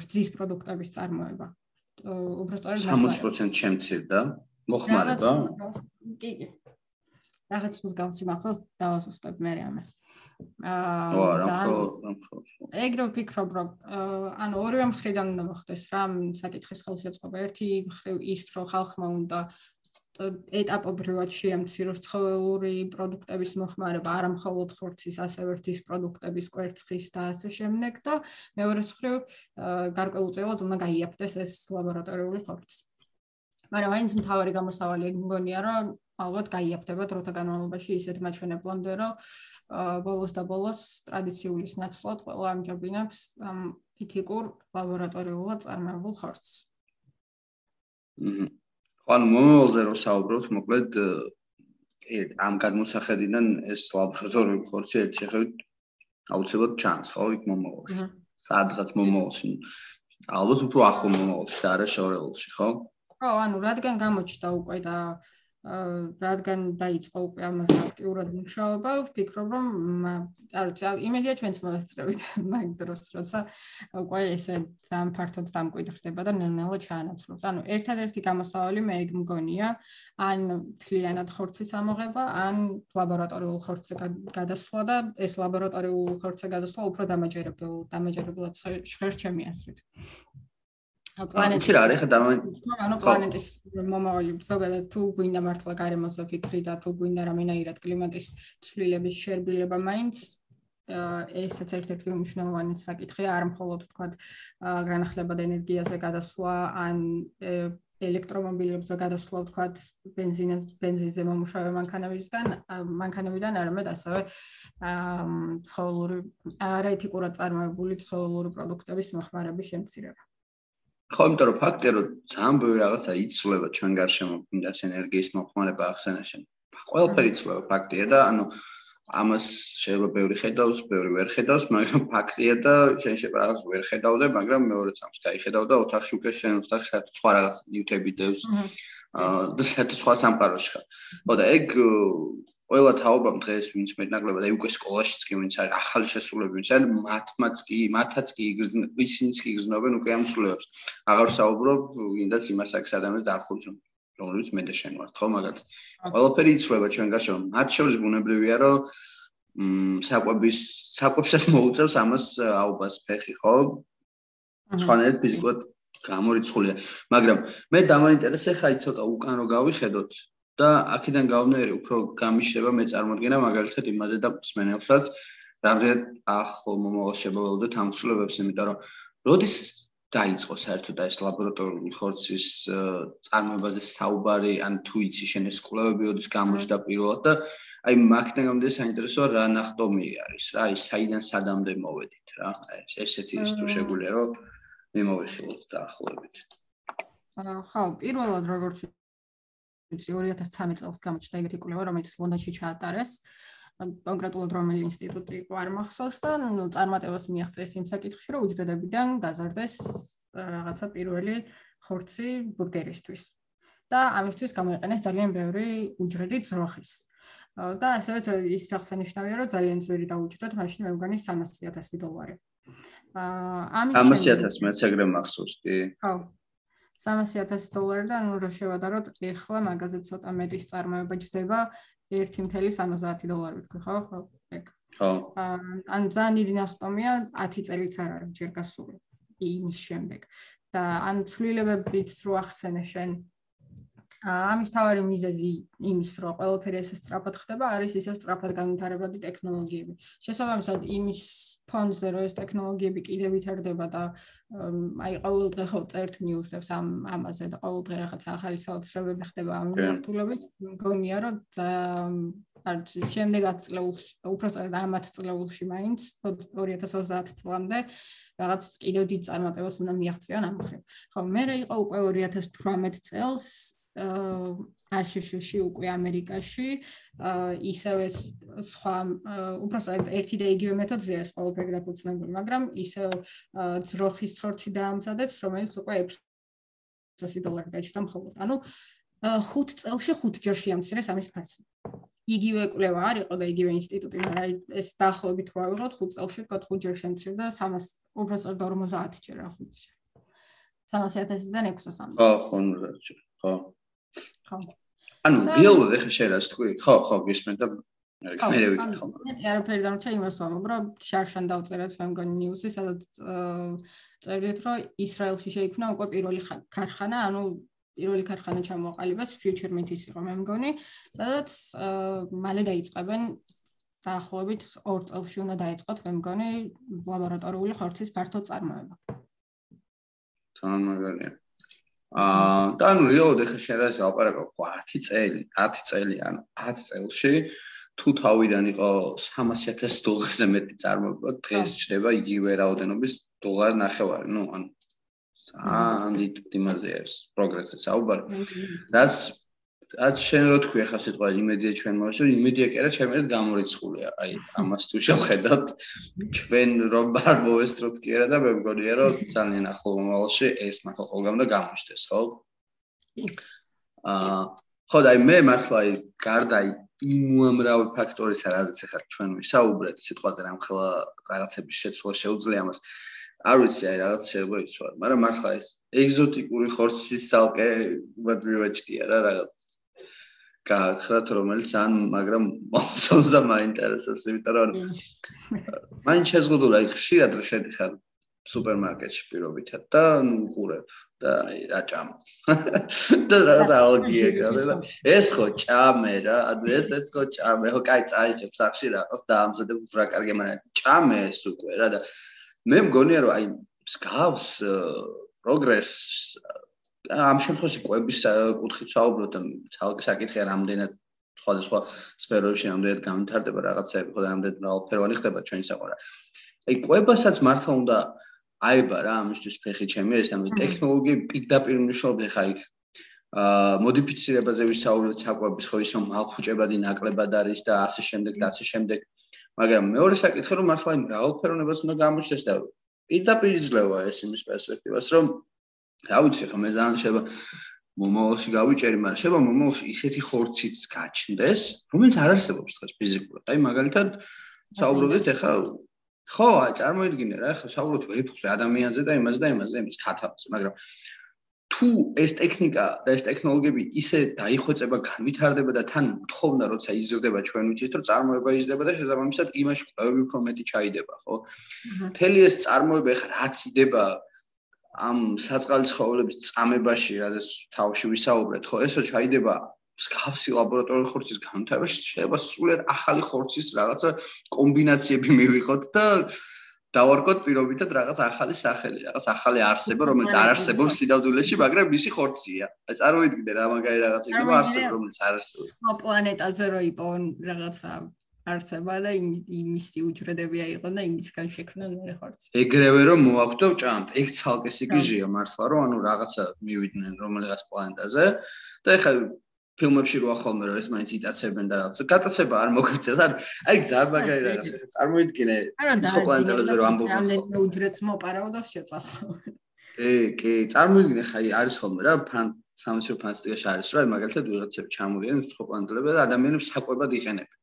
რძის პროდუქტების წარმოება. უბრალოდ 60% შემცირდა მოხმარება? კი, კი. რაღაც მსგავსი მახსოვს დავასუსტებ მე ამას. აა და ეგრე ვფიქრობ, რომ ანუ ორივე მხრიდან უნდა მოხდეს რა საკითხის ხელშეწყობა. ერთი მხრივ ის, რომ ხალხმა უნდა ეტაპობრივად შეამციროს ცხოველური პროდუქტების მოხმარება, არა მხოლოდ ხორცის, ასევე რთის პროდუქტების, კვერცხის და ასე შემდეგ და მეორე მხრივ გარკვეულწილად უნდა გაიაფდეს ეს ლაბორატორიული ხორცი. მაგრამ აინც მთავარი გამოსავალი მგონია, რომ ალბათ გაიაფდება დროთა განმავლობაში ისეთ მაჩვენებლამდე, რომ ბოლოს და ბოლოს ტრადიციულის ნაცვლად ყველა ამჯობინებს ამ ეთიკურ ლაბორატორიულად წარმოებულ ხორცს. ხო ანუ მომავალზე რო საუბრობთ, მოკლედ ამ გადმოსახედიდან ეს ლაბორატორიული ხორცი ერთ შეხედვით აუცილებლად ჩანს, ხო, იქ მომავალში. სადღაც მომავალში. ალბათ უფრო ახლო მომავალში და არა შორეულში, ხო? ხო, ანუ რადგან გამოჩნდა უკვე და რადგან დაიწყო უკვე ამაზე აქტიურად მუშაობა, ვფიქრობ, რომ არ იმედია ჩვენც მოესწრებით მაგ დროს, როცა უკვე ესე ძალიან ფართოდ დამკვიდრდება და ნელ-ნელა ჩაანაცვლებს. ანუ ერთადერთი გამოსავალი მე ეგ მგონია, ან თლიანად ხორცის ამოღება, ან ლაბორატორიულ ხორცზე გადასვლა და ეს ლაბორატორიულ ხორცზე გადასვლა უფრო დამაჯერებელ დამაჯერებლად ჟღერს ჩემი აზრით. პლანეტის რა არის ხა დამა ანუ პლანეტის მომავალი ზოგადად თუ გვინდა მართლა გარემოზე ფიქრი და თუ გვინდა რამენაირად კლიმატის ცვლილების შერბილება მაინც ესაც ერთ-ერთი მნიშვნელოვანი საკითხია არ მხოლოდ თქვათ განახლებად ენერგიაზე გადასვლა ან ელექტრომობილებზე გადასვლა თქვათ бенზინა бенზინზე მომუშავე მანქანებიდან მანქანებიდან არამედ ასევე ცხოველური არაეთიკურად წარმოებული ცხოველური პროდუქტების მოხმარების შემცირება. ხო, იმიტომ რომ ფაქტია, რომ ძალიან ბევრი რაღაცა იცვლება ჩვენ გარშემო, იმდაც ენერგიის მოხმარება ახსენაშენ. ყველაფერი იცვლება ფაქტია და ანუ ამას შეიძლება ბევრი ხედავს, ბევრი ვერ ხედავს, მაგრამ ფაქტია და შენ შეიძლება რაღაც ვერ ხედავდე, მაგრამ მეორე წამს გაიხედავ და ოთახში უკვე შენ ოთახში საერთოდ სხვა რაღაც ნიუტები დევს. აა და საერთოდ სხვა სამყაროში ხარ. ხო და ეგ ყველა თაობამ დღეს ვინც მეტნაკლებად აი უკვე სკოლაშიც კი ვინც არის ახალი შესრულები ვინც არის მათმაც კი მათაც კი ისინიც კი გზნობენ უკვე ამ სრულებს. აღარ საუბრობ ვინდაც იმას აქვს ადამიანს დაახურს რომელიც მე და შენ ვართ ხო მაგათ? ყველაფერი იცვლება ჩვენ გარშემო. მათ შორის ბუნებრივია რომ მ საკვების საკვებსაც მოუწევს ამას აუბას ფეხი ხო? სხვანაირად ფიზიკურად გამორიცხულია. მაგრამ მე დამაინტერესე ხაი ცოტა უკან რო გავიხედოთ და აქედან გავნერი უფრო გამიშება მე წარმოდგენა მაგალითად იმაზე და მსმენელსაც რამდენად ახლო მომავალ შეგავლოდეთ ამ ცვლილებებს იმიტომ რომ როდის დაიწყო საერთოდ ეს ლაბორატორიული ხორცის წარმოებაზე საუბარი ან თუ იცი შენ ეს კვლევები როდის გამოჩნდა პირველად და აი მაგდან გამომდინარე საინტერესოა რა ნახტომი არის რა აი საიდან სადამდე მოვედით რა ეს ესეთი ის თუ შეგვიძლია რომ მიმოვიხილოთ დაახლოებით. ხო პირველად როგორც ვიცი 2013 წელს გამოჩნდა ეგეთი კვლევა, რომელიც ლონდონში ჩაატარეს. კონკრეტულად რომელი ინსტიტუტი იყო არ მახსოვს და ნუ წარმატებას მიაღწიეს იმ საკითხში, რომ უჯრედებიდან გაზარდეს რაღაცა პირველი ხორცი ბურგერისთვის. და ამისთვის გამოიყენეს ძალიან ბევრი უჯრედი ძროხის. და ასევე ის აღსანიშნავია, რომ ძალიან ძვირი დაუჭდათ მაშინ მე მგონი 300.000 დოლარი. აა ამის 300.000 მეც ეგრე მახსოვს, კი. ხო. 300000 დოლარი და ნუ რა შევადაროთ ეხლა მაგაზე ცოტა მეტის წარმოება ჯდება. 1.70 დოლარი ვთქვი ხო ხო ეგ. ხო. ან ძალიან დიდი ნახტომია 10 წელიც არ არის ჯერ გასული იმის შემდეგ. და ან ცვლილებებიც რო ახსენე შენ ამის თავარი მიზეზი იმის რომ ყველაფერი ესე სწრაფად ხდება არის ისე სწრაფად განვითარებადი ტექნოლოგიები შესაბამისად იმის ფონზე რომ ეს ტექნოლოგიები კიდე ვითარდება და აი ყოველ დღე ხო წერთ ნიუსებს ამ ამაზე და ყოველ დღე რაღაც ახალი საოცრებები ხდება ამ მიმართულებით მგონია რომ არ შემდეგ აწლეულში უბრალოდ ამათ წლეულში მაინც 2030 წლამდე რაღაც კიდევ დიდ წარმატებას უნდა მიაღწიონ ამ ხერ. ხო, მე რა იყო უკვე 2018 წელს აშშში უკვე ამერიკაში ისევე სხვა უბრალოდ ერთი და იგივე მეთოდზეა ეს ყველაფერი დაფუძნებული, მაგრამ ისე ძროხის ხორცი დაამზადეთ, რომელიც უკვე 600 დოლარი დაჭდა მხოლოდ. ანუ 5 წელში 5 ჯერ შეამცირეს ამის ფასი. იგივე კვლევა არ იყო და იგივე ინსტიტუტი, მაგრამ ეს დაახლოებით რა ვიღოთ 5 წელში თქვა 5 ჯერ შემცირდა 300 უბრალოდ 50 ჯერ რა 5 ჯერ. 300.000-დან 600-მდე. ხო, ხო, ხო. ხო. ანუ რეალურად ეხა შენ რას თქვი? ხო, ხო, გისმენ და მე მე ვიკითხო. მე არაფერი დამჭა იმას ვამბობ, რომ შარშან დავწერეთ მე მგონი ნიუსი, სადაც წერდით, რომ ისრაელში შეიქმნა უკვე პირველი ქარხანა, ანუ პირველი ქარხანა ჩამოყალიბეს Future Meat-ის იყო მე მგონი, სადაც მალე დაიწყებენ დაახლოებით 2 წელში უნდა დაიწყოთ მე მგონი ლაბორატორიული ხორცის ფართო წარმოება. ძალიან მაგარია. აა და ნუ რეალოდ ახლა შენ რა ზაპარაკო 10 წელი 10 წელი ან 10 წელში თუ თავიდან იყო 300000 დოლარზე მეტი წარმოება დღეს ჩდება იგივე რაოდენობის დოლარი ნახევარი. ნუ ან ან იმაზე არის პროგრესი საუბარი რაც რაც შენ რო თქვი ახლა სიტყვა იმედია ჩვენ მოსულ იმედია კი არა ჩემს გამორიცხულია აი ამას თუ შევხედავთ ჩვენ რომ არ მოვესწროთ კი არა და მე მგონია რომ ძალიან ახლო მომავალში ეს მართლა ყველგან და გამოჩნდეს ხო აა ხო და აი მე მართლა აი გარდა აი იმ უამრავი ფაქტორისა, რაზეც ახლა ჩვენ ვისაუბრეთ, სიტყვაზე რამხელა რაღაცების შეცვლა შეუძლია მას. არ ვიცი, აი რაღაც შეიძლება იცვალა, მაგრამ მართლა ეს ეგზოტიკური ხორცის სალკე მათ მივაჭდია რა რაღაც. გახრათ რომელიც ან მაგრამ მოსულს და მაინტერესებს, იმიტომ რომ მაინც შეზღუდული აი ხშირად რო შედიხარ სუპერმარკეტში პირობითად და ნუ ყურებ და აი რა ჭამა. და რა დაალგია გადა. ეს ხო ჭამე რა, ანუ ეს ეს ხო ჭამე. ხო კაი წაიჭებ სახში რაღაც და ამზადებ რა კარგი მაგრამ ჭამე ეს უკვე რა და მე მგონია რომ აი მსგავს პროგრეს ამ შემთხვევაში კვების კუთხით საუბრობ და ცალკე საკითხია რამდენად სხვადასხვა სფეროებში რამდენად განვითარდება რაღაცები ხო და რამდენად მრავალფეროვანი ხდება ჩვენი საყვარა. აი კვებასაც მართლა უნდა აიბა რა ამისთვის ფეხი ჩემი ეს ამის ტექნოლოგიები პირდაპირ მნიშვნელობენ ხა იქ აა მოდიფიცირებაზე ვისაუბრეთ საკვების ხო ისო მალხუჭებადი ნაკლებად არის და ასე შემდეგ და ასე შემდეგ მაგრამ მეორე საკითხი რომ მართლა იმ რაოდფერონებას უნდა გამოჩნდეს და პირდაპირ იძლევა ეს იმის პერსპექტივას რომ რა ვიცი ხა მე ძალიან შეიძლება მომავალში გავიჭერი მაგრამ შეიძლება მომავალში ისეთი ხორციც გაჩნდეს რომელიც არ არსებობს ხა ფიზიკურად. აი მაგალითად საუბრობთ ახლა ხო, აი წარმოიდგინე რა, ხო, საუბრობთ ვეფხზე, ადამიანზე და იმაზე და იმაზე, იმის ქათამზე, მაგრამ თუ ეს ტექნიკა და ეს ტექნოლოგიები ისე დაიხვეწება, განვითარდება და თან თხოვნა როცა იზრდება ჩვენ ვიცით, რომ წარმოება იზრდება და შესაბამისად იმაში კვლევები უფრო მეტი ჩაიდება, ხო? მთელი ეს წარმოება ხა რაც იდება ამ საწყალი ცხოველების წამებაში, რადგან თავში ვისაუბრეთ, ხო, ესო ჩაიდება მსგავსი ლაბორატორიული ხორცის განვითარებაში შეიძლება სრულიად ახალი ხორცის რაღაცა კომბინაციები მივიღოთ და დავარქოთ პირობითად რაღაც ახალი სახელი, რაღაც ახალი არსება, რომელიც არ არსებობს სიდავდულეში, მაგრამ მისი ხორცია. აი წარმოიდგინე რა მაგარი რაღაც იქნება არსება, რომელიც არ არსებობს. სხვა პლანეტაზე რო იპოვონ რაღაცა არსება და იმისი უჯრედები აიყო და იმისგან შექმნან მეორე ხორცი. ეგრევე რომ მოაქვთ ჭამთ, ეგ ცალკე სიგიჟია მართლა რომ ანუ რაღაცა მივიდნენ რომელიღაც პლანეტაზე და ეხლა ფილმებში რო ახალმე რომ ეს მაინც იტაცებენ და რაღაც. გატაცება არ მოგვიწევს ან აი ძალიან მაგარი რაღაც ხა წარმოიდგინე ხო პლანეტაზე რომ ამბობ რამდენი უჯრედს მოპარავდა შეწახო. კი კი. წარმოიდგინე ხა არის ხოლმე რა ფან სამეცნიერო ფანტასტიკაში არის რა მაგალითად ვიღაცები ჩამოვიდნენ ხო პლანეტებზე და ადამიანებს საკვებად იყენებენ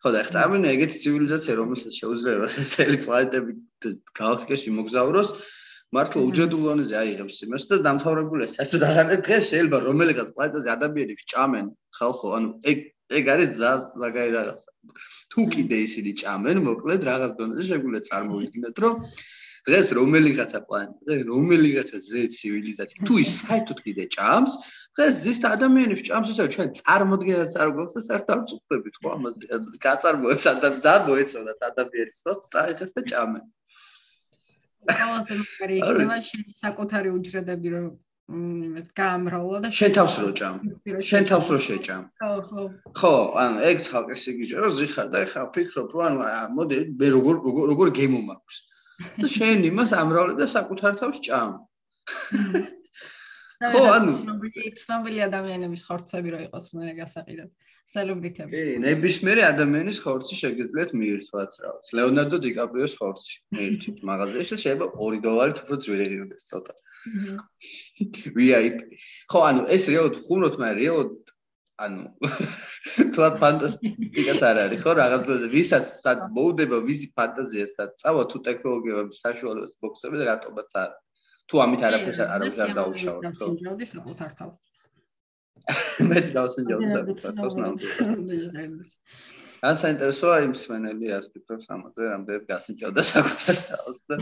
ხო და ხა წარმოიდგინე ეგეთი ცივილიზაცია რომელსაც შეუძლია წელი პლანეტები გალაქტიკაში მოგზაუროს მართლა უჯრედულონეზე აიღებს იმას და დამთავრებულია საერთოდ აღარ დღეს შეიძლება რომელიღაც პლანეტაზე ადამიანებს ჭამენ ხალხო ანუ ეგ ეგ არის ძალიან მაგარი რაღაცა. თუ კიდე ისინი ჭამენ მოკლედ რაღაც დონეზე შეგვიძლია წარმოვიდგინოთ რომ დღეს რომელიღაცა პლანეტაზე რომელიღაცა ზე ცივილიზაცია თუ ის საერთოდ კიდე ჭამს დღეს ზის ადამიანებს ჭამს ისე ჩვენ წარმოდგენაც არ გვაქვს და საერთოდ არ ვწუხდებით ხო ამაზე გაწარმოებს ადამიან ძალიან მოეწონათ ადამიანს ხო წაიღეს და ჭამენ ყველაზე მაგარი იქნება შენი საკუთარი უჯრედები რომ იმეთ გამრავლა და შენ თავს რო ჭამ. შენ თავს რო შეჭამ. ხო ხო. ხო ანუ ეგ ხალხი სიგიჟე რომ ზიხარ და ეხა ფიქრობ რომ ანუ მოდი მე როგორ როგორ გემო მაქვს და შენ იმას ამრავლებ და საკუთარ თავს ჭამ ხო ანუ ცნობილი ადამიანების ხორცები რო იყოს მე გასაყიდად სელებრიტები. კი, ნებისმიერი ადამიანის ხორცი შეგიძლიათ მიირთვათ რა. ლეონარდო დიკაპრიოს ხორცი. ერთი მაღაზიაში შეიძლება 2 დოლარით უფრო ძვირი ღირდეს ცოტა. VIP. ხო, ანუ ეს რეალოდ ხუმრობთ, მაგრამ რეალოდ ანუ თლად ფანტასტიკას არ არის, ხო, რაღაც ვისაც სად მოუდება ვიზი ფანტაზიას და წავა თუ ტექნოლოგიების საშუალებას მოგწევი და რატომაც არ თუ ამით არაფერს არ არ დაუშავოთ, ხო? და სიმჯავდი საკუთარ თავს. მეც გავსინჯავდი საკუთარ ნამდვილად. ან საინტერესოა იმ სვენელი ასპექტებს ამაზე, რამდენად გასინჯავდა საკუთარ თავს და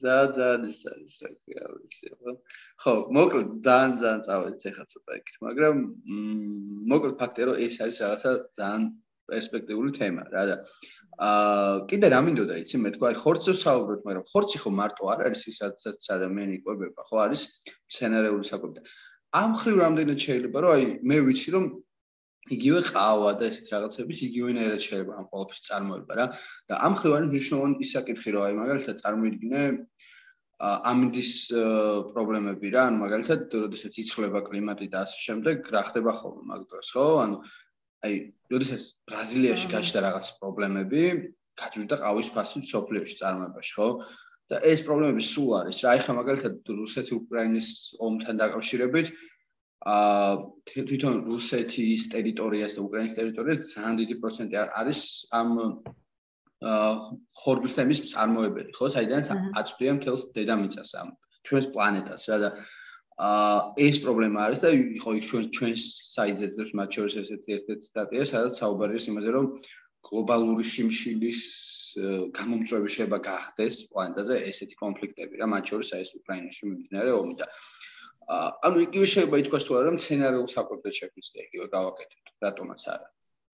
ზა ზა ის არის რა ქვია ვიცი ხო? მოკლედ ძალიან ძალიან წავედით ახლა ცოტა იქით, მაგრამ მოკლედ ფაქტია რომ ეს არის რაღაცა ძალიან პერსპექტიული თემა რა და აა კიდე რა მინდოდა იცი მე თქვა აი ხორცზე საუბრობთ, მაგრამ ხორცი ხო მარტო არ არის ის სადაც ადამიანი იკვებება, ხო არის სცენარეული საკვები. ამ ხრივ რამდენად შეიძლება რომ აი მე ვიცი რომ იგივე ყავა და ესეთ რაღაცების იგივენაირად შეიძლება ამ ყოველთვის წარმოება რა. და ამ ხრივ არის მნიშვნელოვანი ის საკითხი რომ აი მაგალითად წარმოიდგინე ამინდის პრობლემები რა. ანუ მაგალითად როდესაც იცვლება კლიმატი და ასე შემდეგ რა ხდება ხოლმე მაგ დროს ხო? ანუ აი როდესაც ბრაზილიაში გაჩნდა რაღაც პრობლემები გაჩნდა ყავის ფასი სოფლიოში წარმოებაში ხო? და ეს პრობლემები სულ არის რა. ეხლა მაგალითად რუსეთი უკრაინის ომთან დაკავშირებით აა თვითონ რუსეთის ტერიტორიას და უკრაინის ტერიტორიას ძალიან დიდი პროცენტი არის ამ აა ხორბლის თემის წარმოებელი, ხო? საიდანაც აწვდიან მთელს დედამიწას ამ ჩვენს პლანეტას რა და აა ეს პრობლემა არის და იყო იქ ჩვენ ჩვენ საიძეც ძებს მათ შორის ესეთი ერთ-ერთი სტატია, სადაც საუბარია იმაზე, რომ გლობალური შიმშილის გამომწვევი შეიძლება გახდეს პლანეტაზე ესეთი კონფლიქტები რა, მათ შორის აი ეს უკრაინაში მიმდინარე ომი და ანუ იგივე შეიძლება ითქვას თუ არა, სცენარიულ საკუთრად შეგვიძლია იგივე გავაკეთოთ, რატომაც არა.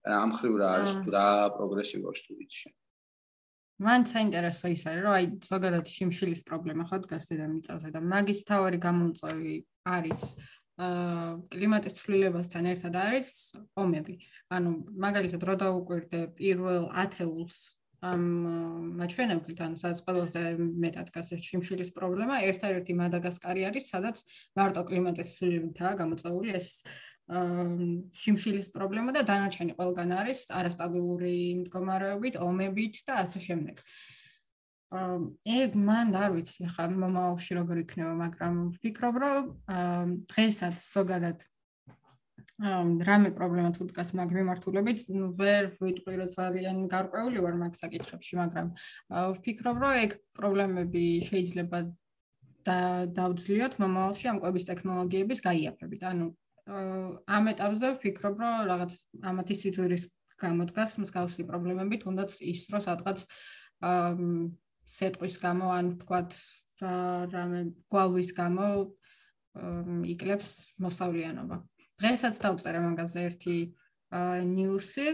ამ ხრივ რა არის თუ რა პროგრესი გვაქვს თუ ვიცი. მან საინტერესო ის არის, რომ აი ზოგადად შიმშილის პრობლემა ხო დგას დედამიწაზე და მაგის მთავარი გამომწვევი არის აა კლიმატის ცვლილებასთან ერთად არის ომები. ანუ მაგალითად რო დაუკვირდე პირველ ათეულს ამ მაჩვენებლით, ანუ სადაც ყველაზე მეტად დგას ეს შიმშილის პრობლემა, ერთ-ერთი მადაგასკარი არის, სადაც მარტო კლიმატის ცვლილებითაა გამოწვეული ეს შიმშილის პრობლემა და დანარჩენი ყველგან არის არასტაბილური მდგომარეობით, ომებით და ასე შემდეგ. ეგ მან არ ვიცი ხა მომავალში როგორ იქნება, მაგრამ ვფიქრობ, რომ დღესაც ზოგადად რამე პრობლემა თუ დგას მაგ მიმართულებით, ნუ ვერ ვიტყვი რომ ძალიან გარკვეული ვარ მაგ საკითხებში, მაგრამ ვფიქრობ, რომ ეგ პრობლემები შეიძლება და დავძლიოთ მომავალში ამ კვების ტექნოლოგიების გაიაფებით. ანუ ამ ეტაპზე ვფიქრობ, რომ რაღაც ამათი სიძვირის გამოდგას მსგავსი პრობლემები თუნდაც ის რო სადღაც აა სეტყვის გამო ან თქვათ რამე გვალვის გამო იკლებს მოსავლიანობა. დღესაც დავწერე მაგაზე ერთი ნიუსი.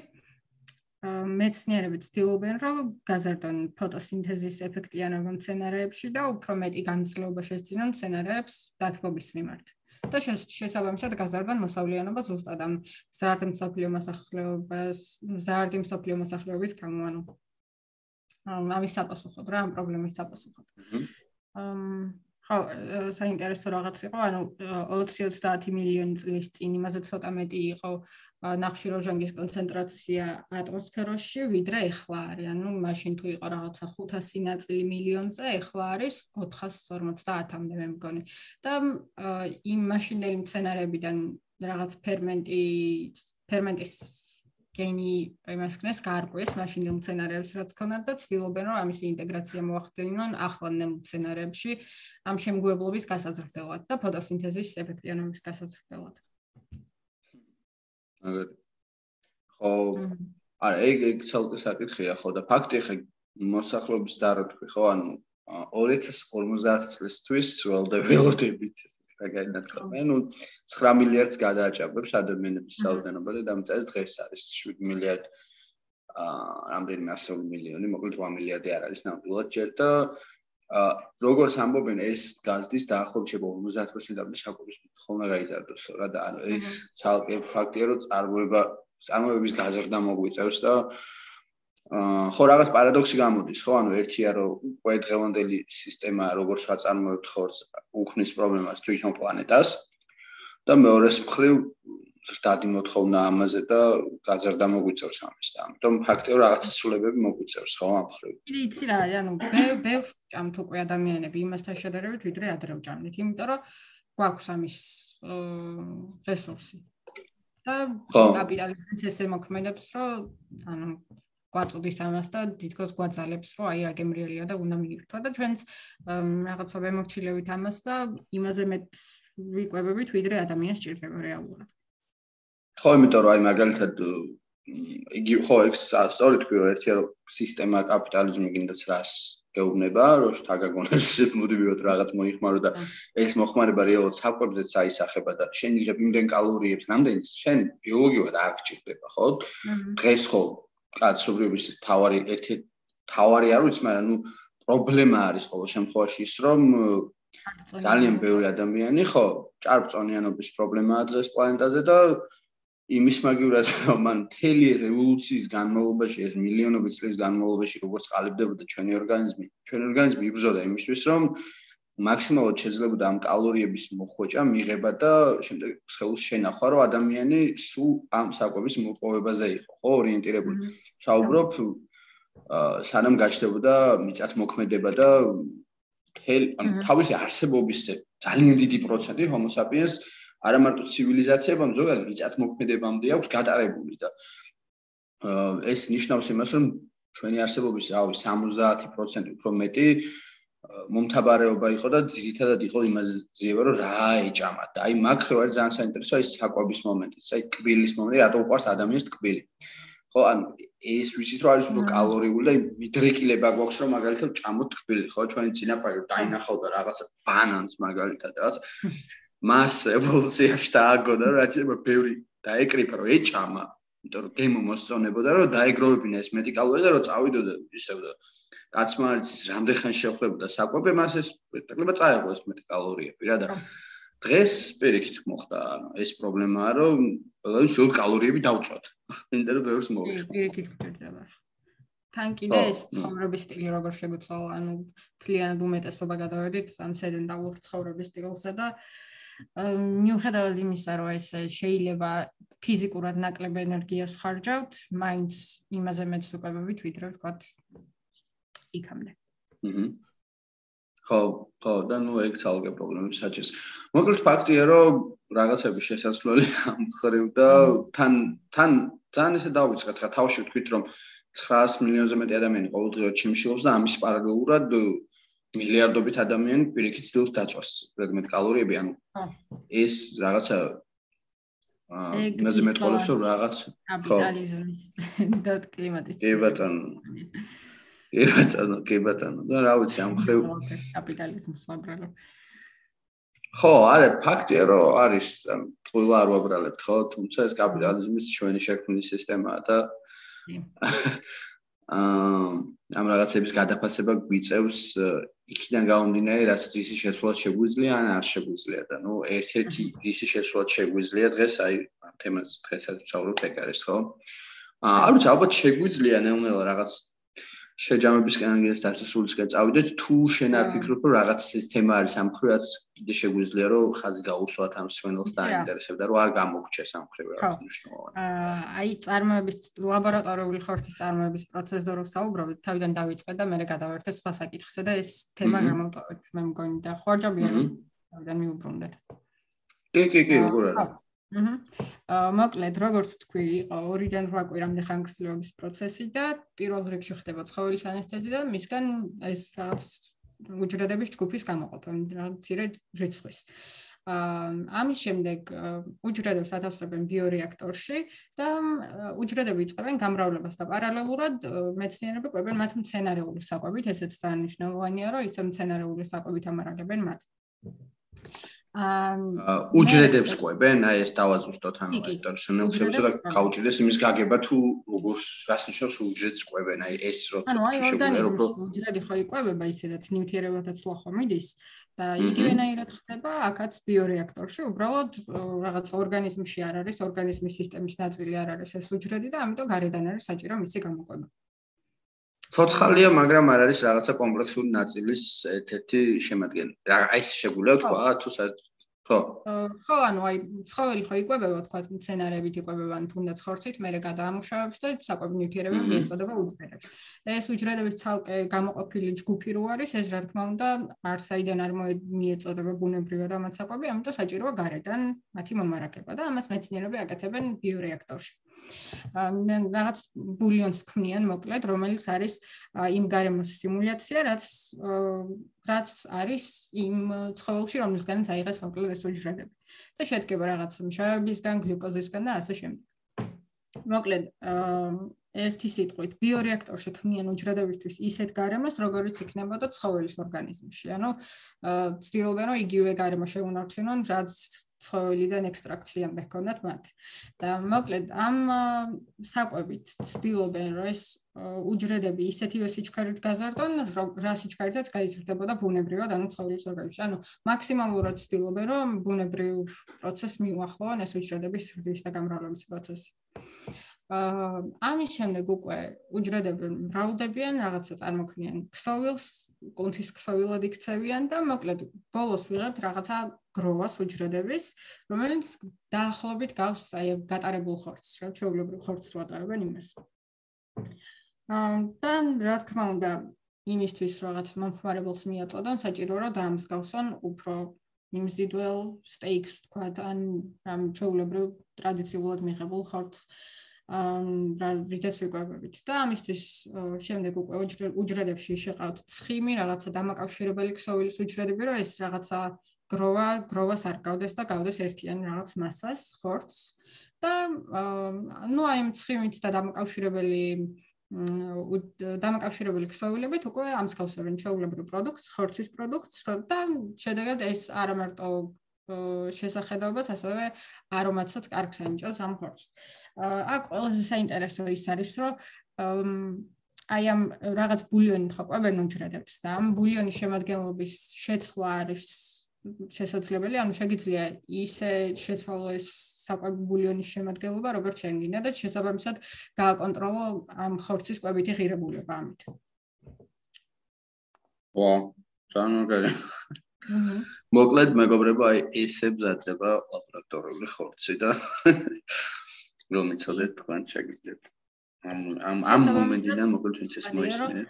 მეცნიერები ცდილობენ, რომ გაზარდონ ფოტოსინთეზის ეფექტიანობა მცენარეებში და უფრო მეტი გამძლეობა შეძინონ მცენარეებს დათბობის მიმართ. და შესაბამისად გაზარდონ მოსავლიანობა ზუსტად ამ ზარდი მსოფლიო მოსახლეობას, ზარდი მსოფლიო მოსახლეობის გამო, ანუ ამის საპასუხოდ რა, ამ პრობლემის საპასუხოდ. აა ხო, საინტერესო რაღაც იყო, ანუ 20-30 მილიონი წლის წინ იმაზე ცოტა მეტი იყო ნახშირორჟანგის კონცენტრაცია ატმოსფეროში, ვიდრე ეხლა არის. ანუ მაშინ თუ იყო რაღაცა 500 ნაწილი მილიონზე, ეხლა არის 450-მდე მე მგონი. და იმ მაშინდელი მცენარეებიდან რაღაც ფერმენტი ფერმენტის გენი იმას ქნეს გარკვეს მაშინ მცენარეებს რაც ქონათ და ცდილობენ რომ ამის ინტეგრაცია მოახდინონ ახლანდელ მცენარეებში ამ შემგუებლობის გასაზრდელად და ფოტოსინთეზის ეფექტიანობის გასაზრდელად. აგერ ხო არა ეგ ეგ ცალკე საკითხია ხო და ფაქტი ხე მოსახლობის დრო თქვი ხო ანუ 2050 წლისთვის ველოდებოდებით ეს გაგანათქმა. ნუ 9 მილიარდს გადააჭარბებს ადამიანების რაოდენობა და დამწეს დღეს არის 7 მილიარდ აა რამდენი ასეული მილიონი, მოკლედ 8 მილიარდი არ არის ნამდვილად ჯერ და აა როგორც ამბობენ ეს გაზდის დაახლოებით შეიძლება 50%-ამდე შაკობის ხოლმე გაიზარდოს რა და ანუ ეს ცალკე ფაქტია რომ წარმოება წარმოების გაზრდა მოგვიწევს და აა ხო რაღაც პარადოქსი გამოდის ხო? ანუ ერთია რომ უკვე დღევანდელი სისტემა როგორც ვაწარმოებთ ხორცს უქმნის პრობლემას თვითონ პლანეტას და მეორეს მხრივ სტადი მოთხოვნა ამაზე და გაზრდა მოგვიწევს ამის და ამიტომ ფაქტია რომ რაღაცა სულებები მოგვიწევს ხო ამ მხრივ. იცი რა ანუ ბევრ ჭამთ უკვე ადამიანები იმასთან შედარებით ვიდრე ადრე ვჭამთ იმიტომ რომ გვაქვს ამის რესურსი. და კაპიტალიზმიც ესე მოქმედებს რომ ანუ გვაწუდის ამას და თითქოს გვაძალებს, რომ აი რა გემრიელია და უნდა მიირთვა და ჩვენც რაღაცა ვემორჩილებით ამას და იმაზე მეტ ვიყვებებით, ვიდრე ადამიანს ჭირდება რეალურად. ხო, იმიტომ რომ აი მაგალითად იგი ხო ეს სწორი თქვი რომ ერთია რომ სისტემა კაპიტალიზმი გინდაც რას გეუბნება, რომ შთაგაგონებს მოდივიოთ რაღაც მოიხმარო და ეს მოხმარება რეალურად საკვებზეც აისახება და შენ იღებ იმდენ კალორიებს, რამდენიც შენ ბიოლოგიურად არ გჭირდება, ხო? დღეს ხო კაცობრიობის თავარი ერთი თავარი არ ვიცი, მაგრამ ნუ პრობლემა არის ყოველ შემთხვევაში ის, რომ ძალიან ბევრი ადამიანი ხო, ჭარბწონიანობის პრობლემაა დღეს პლანეტაზე და იმის მაგივრად რომ მან თელი ეს ევოლუციის განმავლობაში, ეს მილიონობით წლის განმავლობაში როგორც ყალიბდებოდა ჩვენი ორგანიზმი, ჩვენი ორგანიზმი იბრძოდა იმისთვის, რომ მაქსიმალურად შეძლებოდა ამ კალორიების მოხვეჭა, მიღება და შემდეგ ხელს შენახვა, რომ ადამიანი სულ ამ საკვების მოპოვებაზე იყო, ხო, ორიენტირებული. საუბრობ სანამ გაჩნდებოდა მიწათმოქმედება და თელ ან თავისი არსებობის ძალიან დიდი პროცენტი homo sapiens არა მარტო ცივილიზაციებამ, ზოგადად მიწათმოქმედებამდე აქვს გატარებული და ეს ნიშნავს იმას, რომ ჩვენი არსებობის, რავი, 70% უფრო მეტი მომთაბარეობა იყო და ძირითადად იყო იმაზე ძიება, რომ რა ეჭამა და აი მაქრო არის ძალიან საინტერესო ის საკვების მომენტი, აი კბილის მომენტი, რატო უყარს ადამიანს კბილი. ხო, ან ეს ვიცით რომ არის უფრო კალორიული და მიდრეკილება გვაქვს რომ მაგალითად ჭამოთ კბილი, ხო, ჩვენი წინაპარი დაინახავ და რაღაცა ბანანს მაგალითად რაღაც მას ევოლუციაში დააგონა რა შეიძლება ბევრი დაეკრიფა რომ ეჭამა იმიტომ რომ გემო მოსწონებოდა რომ დაეგროვებინა ეს მედიკალური და რომ წავიდოდა ისევ და კაცმა არის ის რამდენ ხან შეხვდებოდა საკვები მას ეს სპექტაკლება წაეღო ეს მედიკალურიები რა და დღეს პირიქით მოხდა ეს პრობლემაა რომ ყველანი სულ კალორიები დავწვათ. იმიტომ რომ ბევრს მოვიწყო. პირიქით გჭირდება თან კიდე ეს ცხოვრების სტილი როგორ შეგვიცვალა ანუ თლიანად უმეტესობა გადავედით ამ სედენტალურ ცხოვრების სტილზე და მიუხედავად იმისა, რომ ეს შეიძლება ფიზიკურად ნაკლებ ენერგიას ხარჯავთ, მაინც იმაზე მეც უკავებით, ვიდრე ვთქვათ იქამდე. აჰა. ხო, ხო, და ნუ ეგ ძალგე პრობლემები საჭირს. მოკლედ ფაქტია, რომ რაღაცები შესაძლებელი ამხრივ და თან თან თან ესე დავიწყეთ ხა თავში ვთქვით, რომ 900 მილიონზე მეტი ადამიანი ყოველდღიურად ჩიმშილობს და ამის პარალელურად მილიარდობით ადამიანი პირიქით ძილს დაწვას რეგმენტ კალორიები ანუ ეს რაღაცა აა მეზე მეტყოლებს რომ რაღაც კაპიტალიზმის და კლიმატის კი ბატონო კი ბატონო კი ბატონო და რა ვიცი ამ ხრევ კაპიტალიზმს ვაბრალებ ხო არა ფაქტია რომ არის ყველა არ ვაბრალებთ ხო? თუმცა ეს კაპიტალიზმის ჩვენი შექმნის სისტემაა და ამ რაღაცების გადაფასება გვიწევს იქიდან გამომდინარე, რაც ისი შესვლად შეგვიძლია ან არ შეგვიძლია და ნუ ერთ-ერთი ისი შესვლად შეგვიძლია დღეს აი ამ თემას დღესაც ვცხოვრობ ეგ არის ხო? აა არ ვიცი, ალბათ შეგვიძლია ნელ-ნელა რაღაც შეჯამებისკენ ერთ დასასრულისკენ წავიდეთ, თუ შენ არ ფიქრობ, რომ რაღაც ეს თემა არის ამ ხრივაც კიდე შეგვიძლია რომ ხაზი გაუსვათ ამ სვენელს და აინტერესებდა, რომ არ გამოგჩეს ამ ხრივ რაღაც მნიშვნელოვანი. აი, წარმოების ლაბორატორიული ხორცის წარმოების პროცესზე რო საუბრობთ, თავიდან დავიწყე და მე გადავერთე სხვა საკითხზე და ეს თემა გამოვტოვეთ, მე მგონი და ხوارჯაბიან თავიდან მიუბრუნდეთ. კი, კი, კი, როგორ არის? მოკლედ როგორც თქვი იყო 2-დან 8 კვირამდე ხანგრძლივობის პროცესი და პირველ რიგში ხდება ცხოველის ანესთეზია და მისგან ეს რაღაც უჯრედების ჯგუფის გამოყოფა რა ცირე რიცხვის. აა ამის შემდეგ უჯრედებს ათავსებენ ბიორეაქტორში და უჯრედები იწყებენ გამრავლებას და პარალელურად მეცნიერები ყვებენ მათ მცენარეული საკვებით, ესეც ძალიან მნიშვნელოვანია, რომ ისე მცენარეული საკვებით ამარაგებენ მათ. აა უჯრედებს ყვებენ, აი ეს დავაზუსტოთ ანუ პერსონალ შეიძლება გაუჭირდეს იმის გაგება თუ როგორ რას ნიშნავს უჯრედს ყვებენ, აი ეს რო ანუ აი ორგანიზმში უჯრედი ხო იყვება ისედაც ნიუტრიებათა ცვლა ხომ მიდის და იგივენაირად ხდება აქაც ბიორეაქტორში, უბრალოდ რაღაც ორგანიზმში არ არის ორგანიზმის სისტემის ნაწილი არ არის ეს უჯრედი და ამიტომ გარედან არის საჭირო მისი გამოყვება. ცოცხალია, მაგრამ არ არის რაღაცა კომპლექსური ნაწილის ერთ-ერთი შემადგენელი. რა აი ეს შეგვიძლია თქვა თუ ხო. ხო, ანუ აი ცხოველი ხო იკვებება, თქვა, მცენარებით იკვებება, ან თუნდაც ხორცით, მე გადაამუშავებს და საკვები ნიუტრიენტები მიეწოდება უჯრედებს. ეს უჯრედების ცალკე გამოყოფილი ჯგუფი რო არის, ეს რა თქმა უნდა, არსაიდან არ მიეწოდება ბუნებრივად ამათ საკვები, ამიტომ საჭიროა გარედან მათი მომარაგება და ამას მეცნიერები აკეთებენ ბიორეაქტორში. რაღაც ბულიონს ქმნიან მოკლედ, რომელიც არის იმ გარემოს სტიმულაცია, რაც რაც არის იმ ცხოველში, რომელსგანაც აიღეს მოკლედ ეს უჯრედები. და შედგება რაღაც მჟავებისგან, გლიკოზისგან და ასე შემდეგ. მოკლედ, ერთი სიტყვით, ბიორეაქტორში ქმნიან უჯრედებისთვის ისეთ გარემოს, როგორიც იქნებოდა ცხოველის ორგანიზმში. ანუ ცდილობენ, რომ იგივე გარემო შეუნარჩუნონ, რაც ცხოველიდან ექსტრაქციამდე ჰქონდათ მათ. და მოკლედ ამ საკვებით ცდილობენ რომ ეს უჯრედები ისეთივე სიჩქარით გაზარდონ, რა სიჩქარითაც გაიზრდებოდა ბუნებრივად, ანუ ცხოველის ორგანიზმში. ანუ მაქსიმალურად ცდილობენ რომ ბუნებრივ პროცესს მიუახლოვონ ეს უჯრედების ზრდის და გამრავლების პროცესი. აა ამის შემდეგ უკვე უჯრედები მრავლდებიან, რაღაცა წარმოქმნიან ქსოვილს, კონთის ქსოვილად იქცევიან და მოკლედ ბოლოს ვიღებთ რაღაცა გროვას უჯრედების, რომელიც დაახლოებით გავს აი გატარებულ ხორცს, რა შეულებრივ ხორცს ვატარებენ იმას. და რა თქმა უნდა, იმისთვის რაღაც მომხმარებელს მიაწოდონ, საჭირო რომ დაამსგავსონ უფრო იმზიდველ სტეიქს თქვა ან ამ ჩაულებრივ ტრადიციულად მიღებულ ხორცს ამ რითაც ვიკვებებით და ამისთვის შემდეგ უკვე უჯრედებში შეყავთ ცხიმი, რაღაცა დამაკავშირებელი ქსოვილის უჯრედები, რომ ეს რაღაცა გროვა, გროვას არ გავდეს და გავდეს ერთიანი რაღაც მასას, ხორცს და ნუ აი ამ ცხიმით და დამაკავშირებელი დამაკავშირებელი ქსოვილებით უკვე ამსგავსებენ ჩაულებრივ პროდუქტს, ხორცის პროდუქტს და შედეგად ეს არა მარტო შესახედაობას, ასევე არომატსაც კარგს ანიჭებს ამ ხორცს. აქ ყველაზე საინტერესო ის არის, რომ აი ამ რაღაც ბულიონი ხო ყვებენ უჯრედებს და ამ ბულიონის შემადგენლობის შეცვლა არის შესაძლებელი, ანუ შეგიძლია ისე შეცვალო ეს საკვებ ბულიონის შემადგენლობა, როგორც შენ გინდა და შესაბამისად გააკონტროლო ამ ხორცის ყვებითი ღირებულება ამით. ვა, ძალიან მოკლედ მეგობრებო, აი ესე მზადდება ლაბორატორიული ხორცი და რომ იცოდეთ თქვენ შეგიძლიათ ამ ამ ამ მომენტიდან მოკლედ ჩვენც ეს მოისმინეთ.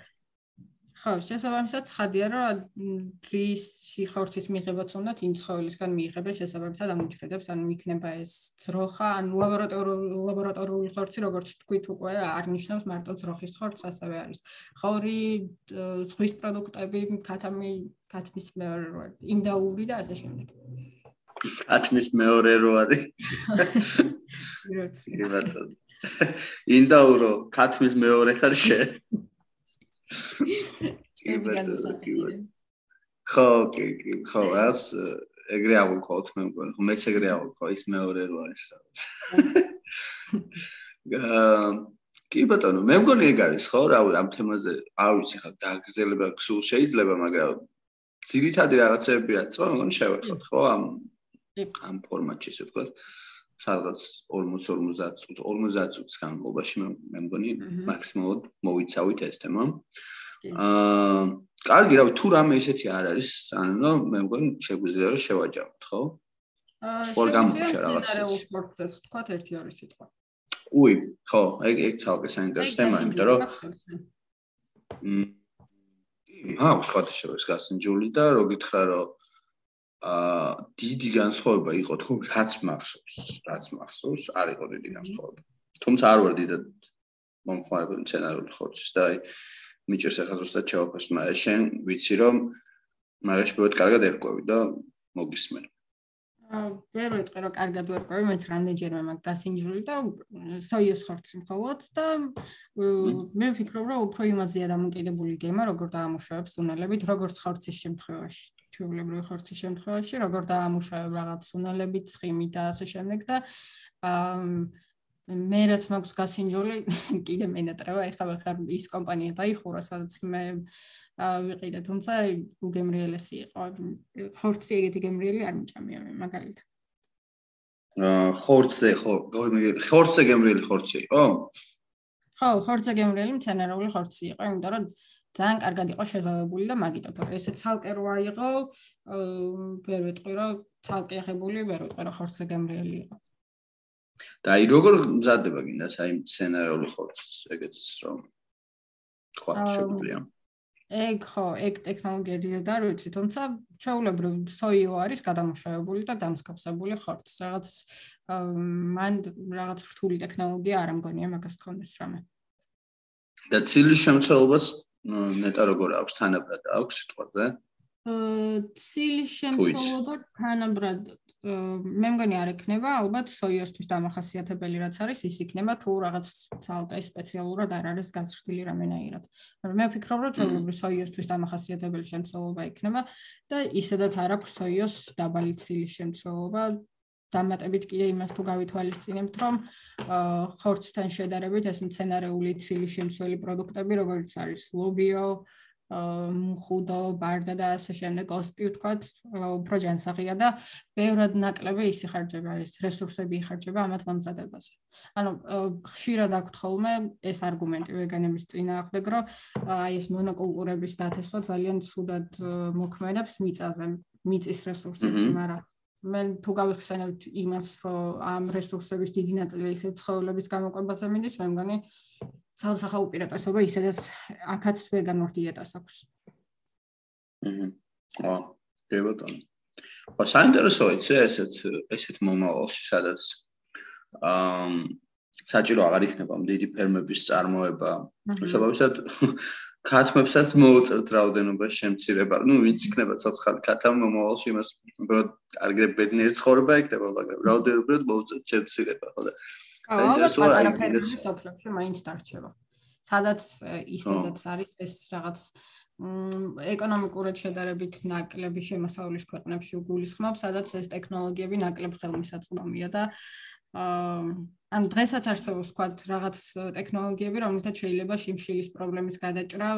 ხო, შესაბამისად ცხადია, რომ დრის სიხორცის მიღებაც უნდათ იმ ცხოველისგან მიიღებენ შესაბამისად ამ უჯრედებს, ანუ იქნება ეს ძროხა, ან ლაბორატორიული ლაბორატორიული ხორცი, როგორც თქვით უკვე არ ნიშნავს მარტო ძროხის ხორცს, ასევე არის ხორი, ზღვის პროდუქტები, ქათამი, ქათმის მეორე, ინდაური და ასე შემდეგ. ქათმის მეორე რო არის. ინდაურო, ქათმის მეორე ხარ შე. ხო, კი, კი, ხო, ეს ეგრე ავუქოთ მე მგონი, ხო მეც ეგრე ავუქო, ის მეორე რო არის რაღაც. აა კი ბატონო, მე მგონი ეგ არის ხო, რავი, ამ თემაზე, არ ვიცი ხა დაგზელება გსულ შეიძლება, მაგრამ ძირითადი რაღაცებია, ხო, მგონი შევეხოთ, ხო, ამ ამ ფორმატში, ასე ვთქვათ. სადღაც 40-50 წუთს 50 წუთს განმავლობაში მე მგონი მაქსიმალურად მოვიცავით ეს თემა. აა კარგი, რავი, თუ რამე ისეთი არ არის, ანუ მე მგონი შეგვიძლია რომ შევაჯამოთ, ხო? აა შემიძლია რაღაც პროცესს თქვა ერთი არის სიტყვა. უი, ხო, ეგ ეგ ცალკე საინტერესო თემა, იმიტომ რომ მ აა, სხვათა შორის გასინჯული და რო გითხრა რომ აა დიდი განსხვავება იყო თქო, რაც მახსოვს, რაც მახსოვს, არ იყო დიდი განსხვავება. თუმცა არ ვარ დიდად მომხმარებელი სცენარული ხორცის და აი მიჭერს ახლა ზუსტად ჩავაფას, მაგრამ შენ ვიცი რომ მაგაში ბევრად კარგად ერკვევი და მოგისმენ. აა ვერ ვიტყვი რომ კარგად ვერკვევი, მეც რამდენჯერმე მაგ გასინჯული და სოიოს ხორცი მხოლოდ და მე ვფიქრობ რომ უფრო იმაზეა დამოკიდებული გემა, როგორ დაამუშავებს უნელებით, როგორც ხორცის შემთხვევაში. ჩვეულებრივი ხორცის შემთხვევაში, როგორ დაამუშავებ რაღაც უნელებით, ცხიმით და ასე შემდეგ და მე რაც მაქვს გასინჯული კიდე მენატრევა ეხლა ვახარ ის კომპანია დაიხურა სადაც მე ვიყიდე. თუმცა უგემრიელესი იყო. ხორცი ეგეთი გემრიელი არ მიჭამია მე მაგალითად. აა ხორცზე ხო ხორცზე გემრიელი ხორცი იყო? ხო ხორცზე გემრიელი მცენარეული ხორცი იყო იმიტომ რომ ძალიან კარგად იყო შეზავებული და მაგიტო თორე ესე ცალკე რო აიღო ვერ ვიტყვი რომ ცალკე აღებული ვერ ვიტყვი რომ ხორცზე გემრიელი იყო. და აი როგორ მზადდება გინდა საიმ სცენარული ხორცს ეგეც რომ თქვა შეგვიძლია? ეგ ხო ეგ ტექნოლოგია დიდად არ ვიცი თუმცა ჩაულებრივ სოიო არის გადამუშავებული და დამსკაფსებული ხორცს. რაღაც მან რაღაც რთული ტექნოლოგია არ ამგონია მაგას თქონდეს რამე. და ცილის შემცველობას ნეტა როგორ აქვს თანაბრად აქვს სიტყვაზე აა ცილის შემცველობა თანაბრად მე მგონი არ ექნება ალბათ სოიოსთვის დამახასიათებელი რაც არის ის იქნება თუ რაღაც ცალკე სპეციალურად არ არის გაზრდილი რამენაირად. მაგრამ მე ვფიქრობ რომ ჩვეულებრივ სოიოსთვის დამახასიათებელი შემცველობა იქნება და ისედაც არ აქვს სოიოს დაბალი ცილის შემცველობა. დამატებით კიდე იმას თუ გავითვალისწინებთ რომ ხორცთან შედარებით ეს მცენარეული ცილის შემცველი პროდუქტები როგორც არის ლობიო, მუხუდო, ბარდა და ასე შემდეგ ოსპი ვთქვათ, უფრო ჯანსაღია და ბევრად ნაკლები ისი ხარჯება, ეს რესურსები იხარჯება ამათ მომზადებაზე. ანუ ხშირად აქვთ ხოლმე ეს არგუმენტი ვეგანების წინააღმდეგ, რომ აი ეს მონოკულტურების დათესვა ძალიან ცუდად მოქმედებს მიწაზე, მიწის რესურსებს, მაგრამ მე თუ გავიხსენებთ იმას, რომ ამ რესურსების დიდი ნაწილი ისე ცხოველების გამოყვებაზე მიდის, მე მგონი ცალსახა უპირატესობა ისედაც აქაც ვეგანურ დიეტას აქვს. აჰა. აა, კი ბატონო. ხო, საინტერესოა ეს ესეთ ესეთ მომავალში, სადაც აა საჭირო აღარ იქნება დიდი ფერმების წარმოება. შესაბამისად ქათმებსაც მოუწევთ რაოდენობას შემცირება. ნუ ვინც იქნება ცოცხალი ქათამ მომავალში იმას კარგი ბედნიერი ცხოვრება იქნება, მაგრამ რაოდენობით მოუწევთ შემცირება, ხო და საინტერესოა აი ეს საფლებში მაინც დარჩება. სადაც ისედაც არის ეს რაღაც ეკონომიკურად შედარებით ნაკლები შემოსავლის ქვეყნებში უგულისხმობს, სადაც ეს ტექნოლოგიები ნაკლებ ხელმისაწვდომია და აა ან დღესაც არსებობს თქვა რაღაც ტექნოლოგიები, რომლითაც შეიძლება შიმშილის პრობლემის გადაჭრა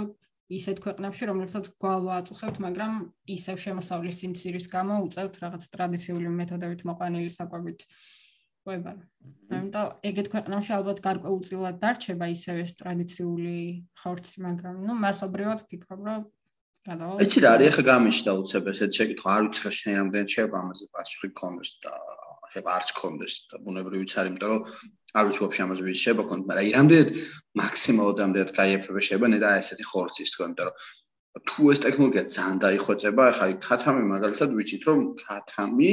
ისეთ ქვეყნებში, რომლებსაც გვალვა აწუხებთ, მაგრამ ისევ შემოსავლის სიმცირის გამო უწევთ რაღაც ტრადიციული მეთოდებით მოყვანილი საკვებით ყვება. ამიტომ ეგეთ ქვეყნებში ალბათ გარკვეულწილად დარჩება ისევ ეს ტრადიციული ხორცი, მაგრამ ნუ მასობრივად ფიქრობ, რომ გადავალ. ეცი რა არის, ახლა გამიჩნდა უცებ ესეთ შეკითხვა, არ ვიცი რა შეიძლება რამდენი შეიძლება ამაზე პასუხი გქონდეს და შეიძლება არც გქონდეს და ბუნებრივიც არის, იმიტომ რომ არ ვიცი ვაფშე ამაზე ვის შეიძლება გქონდეს, მაგრამ ირამდენ მაქსიმალურად ამდენად გაიაფება შეიძლება ნედა ესეთი ხორცის თქო, იმიტომ რომ თუ ეს ტექნოლოგია ძალიან დაიხვეწება, ახლა ქათამი მაგალითად ვიცით რომ ქათამი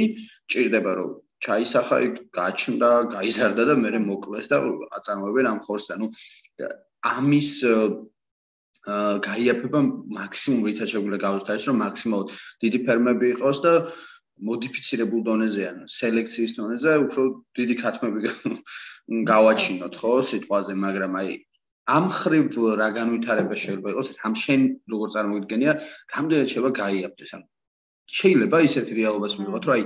ჭირდება რომ ჩაისახა გაჩნდა, გაიზარდა და მეორე მოკლეს და აწარმოებენ ამ ხორცს, ანუ ამის აა გაიაფება მაქსიმუმ რითაც შეგვიძლია გავხსნა ის რომ მაქსიმალურად დიდი ფერმები იყოს და მოდიფიცირებულ დონეზე ან სელექციის დონეზე უფრო დიდი ქათმები გავაჩინოთ ხო სიტყვაზე მაგრამ აი ამ ხრივ რა განვითარება შეიძლება იყოს ამ შენ როგორ წარმოგიდგენია რამდენად შეიძლება გაიაფდეს ან შეიძლება ისეთი რეალობას მივიღოთ რომ აი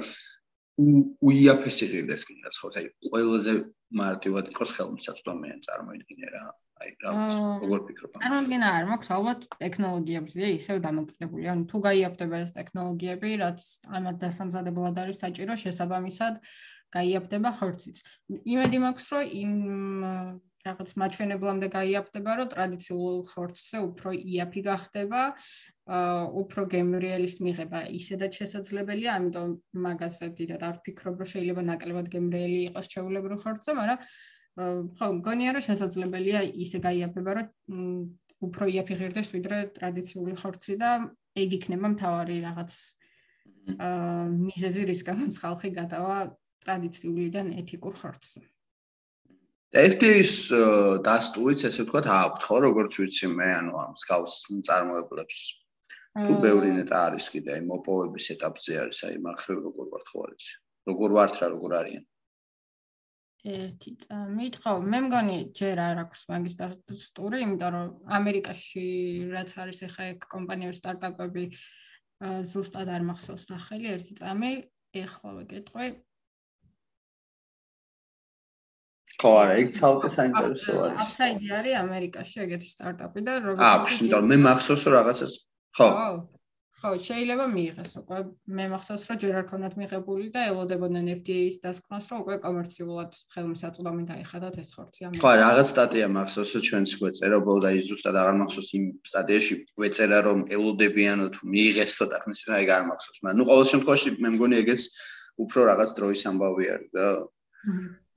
უიაფესი ღირდეს კიდაც ხო აი ყველაზე მარტივად იყოს ხელმისაწვდომი ან წარმოიდგინე რა აი რა როგორ ფიქრობ? წარმოგიდგენა არ მაქვს ალბათ ტექნოლოგიებზე ისევ დამოკიდებული. ანუ თუ გაიაფდება ეს ტექნოლოგიები, რაც ამათ დასამზადებლად არის საჭირო, შესაბამისად გაიაფდება ხორციც. იმედი მაქვს, რომ იმ რაღაც მაჩვენებლამდე გაიაფდება, რომ ტრადიციულ ხორცზე უფრო იაფი გახდება, აა უფრო გემრიელის მიღება ისედაც შესაძლებელია, ამიტომ მაგაზე დიდად არ ვფიქრობ, რომ შეიძლება ნაკლებად გემრიელი იყოს ჩეულებრივ ხორცზე, მაგრამ ხო, გონია რომ შესაძლებელია ისე გაიაფება, რომ უფრო იაფი ღირდეს ვიდრე ტრადიციული ხორცი და ეგ იქნება მთავარი რაღაც აა მიზეზი რის გამოც ხალხი გადავა ტრადიციულიდან ეთიკურ ხორცზე. FTS დასტურიც ესე ვთქვათ აქვთ ხო? როგორც ვიცი მე ანუ ამ სკაუს წარმოებლებს თუ ბევრი ნეტა არის კიდე აი მოპოვების ეტაპზე არის აი მახრივ როგორ ვარ ხო არის როგორ ვართ რა როგორ არიან ერთი წამით ხო მე მგონი ჯერ არ აქვს მაგის დასტური იმიტომ რომ ამერიკაში რაც არის ახლა ეგ კომპანიების სტარტაპები ზუსტად არ მახსოვს სახელი ერთი წამი. ეხლა ვეკეთყვი ხო არა ეგ ცალკე საინტერესო არის. აფსაიდი არის ამერიკაში ეგეთი სტარტაპი და როგორ აქვს იმიტომ რომ მე მახსოვს რომ რაღაცას ხო. ხო, შეიძლება მიიღეს უკვე. მე მახსოვს, რომ ჯერ არ ქონდათ მიღებული და ელოდებოდნენ FDA-ის დასკვნას, რომ უკვე კომერციულად ხელმისაწვდომი დაიხადათ ეს ხორცი ამ. ხო, რაღაც სტატია მახსოვს, რომ ჩვენც გვეწერა, ბოლო და ზუსტად აღარ მახსოვს იმ სტატიაში გვეწერა, რომ ელოდებიანო თუ მიიღეს ცოტა ხნის წინ, აი არ მახსოვს. მაგრამ ნუ ყოველ შემთხვევაში მე მგონი ეგეც უფრო რაღაც დროის ამბავი არის და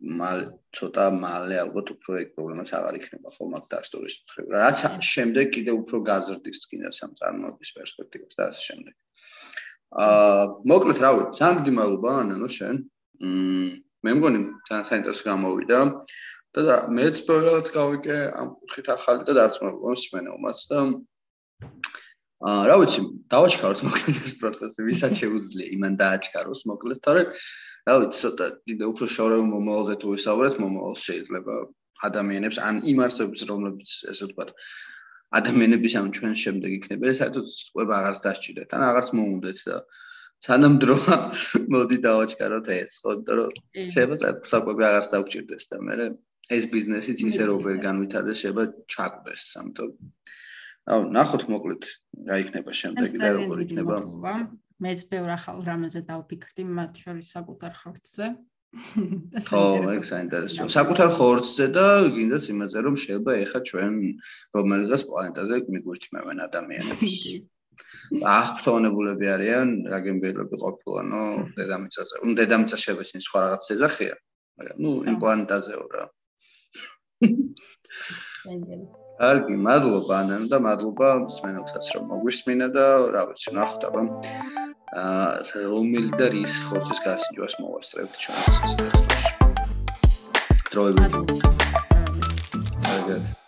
მალე ცოტა მალე ალბათ უფრო ეგ პრობლემას აღარ იქნება ხო მაგ დასტურის მხრივ. რაც შემდეგ კიდე უფრო გაზრდის კიდე სამ წარმოების პერსპექტივას და ასე შემდეგ. აა მოკლედ რა ვიცი, ძალიან დიდი მადლობა ანანო შენ. მმ მე მგონი ძალიან საინტერესო გამოვიდა და მეც ბევრად გავიკე ამ ხით ახალი და დარწმუნებული მსმენელმაც და აა რა ვიცი, დავაჩქაროთ მოკლედ ეს პროცესი, ვისაც შეუძლია იმან დააჩქაროს მოკლედ, თორე რა ვიცი, ცოტა კიდე უფრო შორეულ მომავალზე თუ ვისაუბრეთ, მომავალს შეიძლება ადამიანებს ან იმ არსებებს, რომლებიც ესე ვთქვათ, ადამიანების ამ ჩვენ შემდეგ იქნება, საერთოდ წვება აღარც დასჭირეთ, ან აღარც მოუნდეთ და სანამ დროა მოდი დავაჩქაროთ ეს, ხო, რომ შეიძლება საკვები აღარც დაგჭირდეს და მე ეს ბიზნესიც ისე როგორ განვითარდეს, შეიძლება ჩაგვდეს, ამიტომ ნახოთ მოკლედ რა იქნება შემდეგ და როგორ იქნება. მეც ბევრ ახალ რამეზე დავფიქრდი მათ შორის საკუთარ ხორცზე. ხო, ეგ საინტერესოა. საკუთარ ხორცზე და გინდას იმაზე რომ შეიძლება ეხა ჩვენ რომელიღაც პლანეტაზე მიგვირთმევენ ადამიანებს. აღფრთოვანებულები არიან, რა გემბერები ყოფილანო დედამიწაზე. ნუ დედამიწა შევეცინი სხვა რაღაც ზეძახია, მაგრამ ნუ იმ პლანეტაზეო რა. კარგი, მადლობა ანანო და მადლობა მსმენელსაც რომ მოგვისმინა და რა ვიცი, ნახოთ აბა აა რომელი და რის ხორცის გასინჯვას მოვასწრებთ ჩვენს ეს ტესტში. დროებით. კარგად.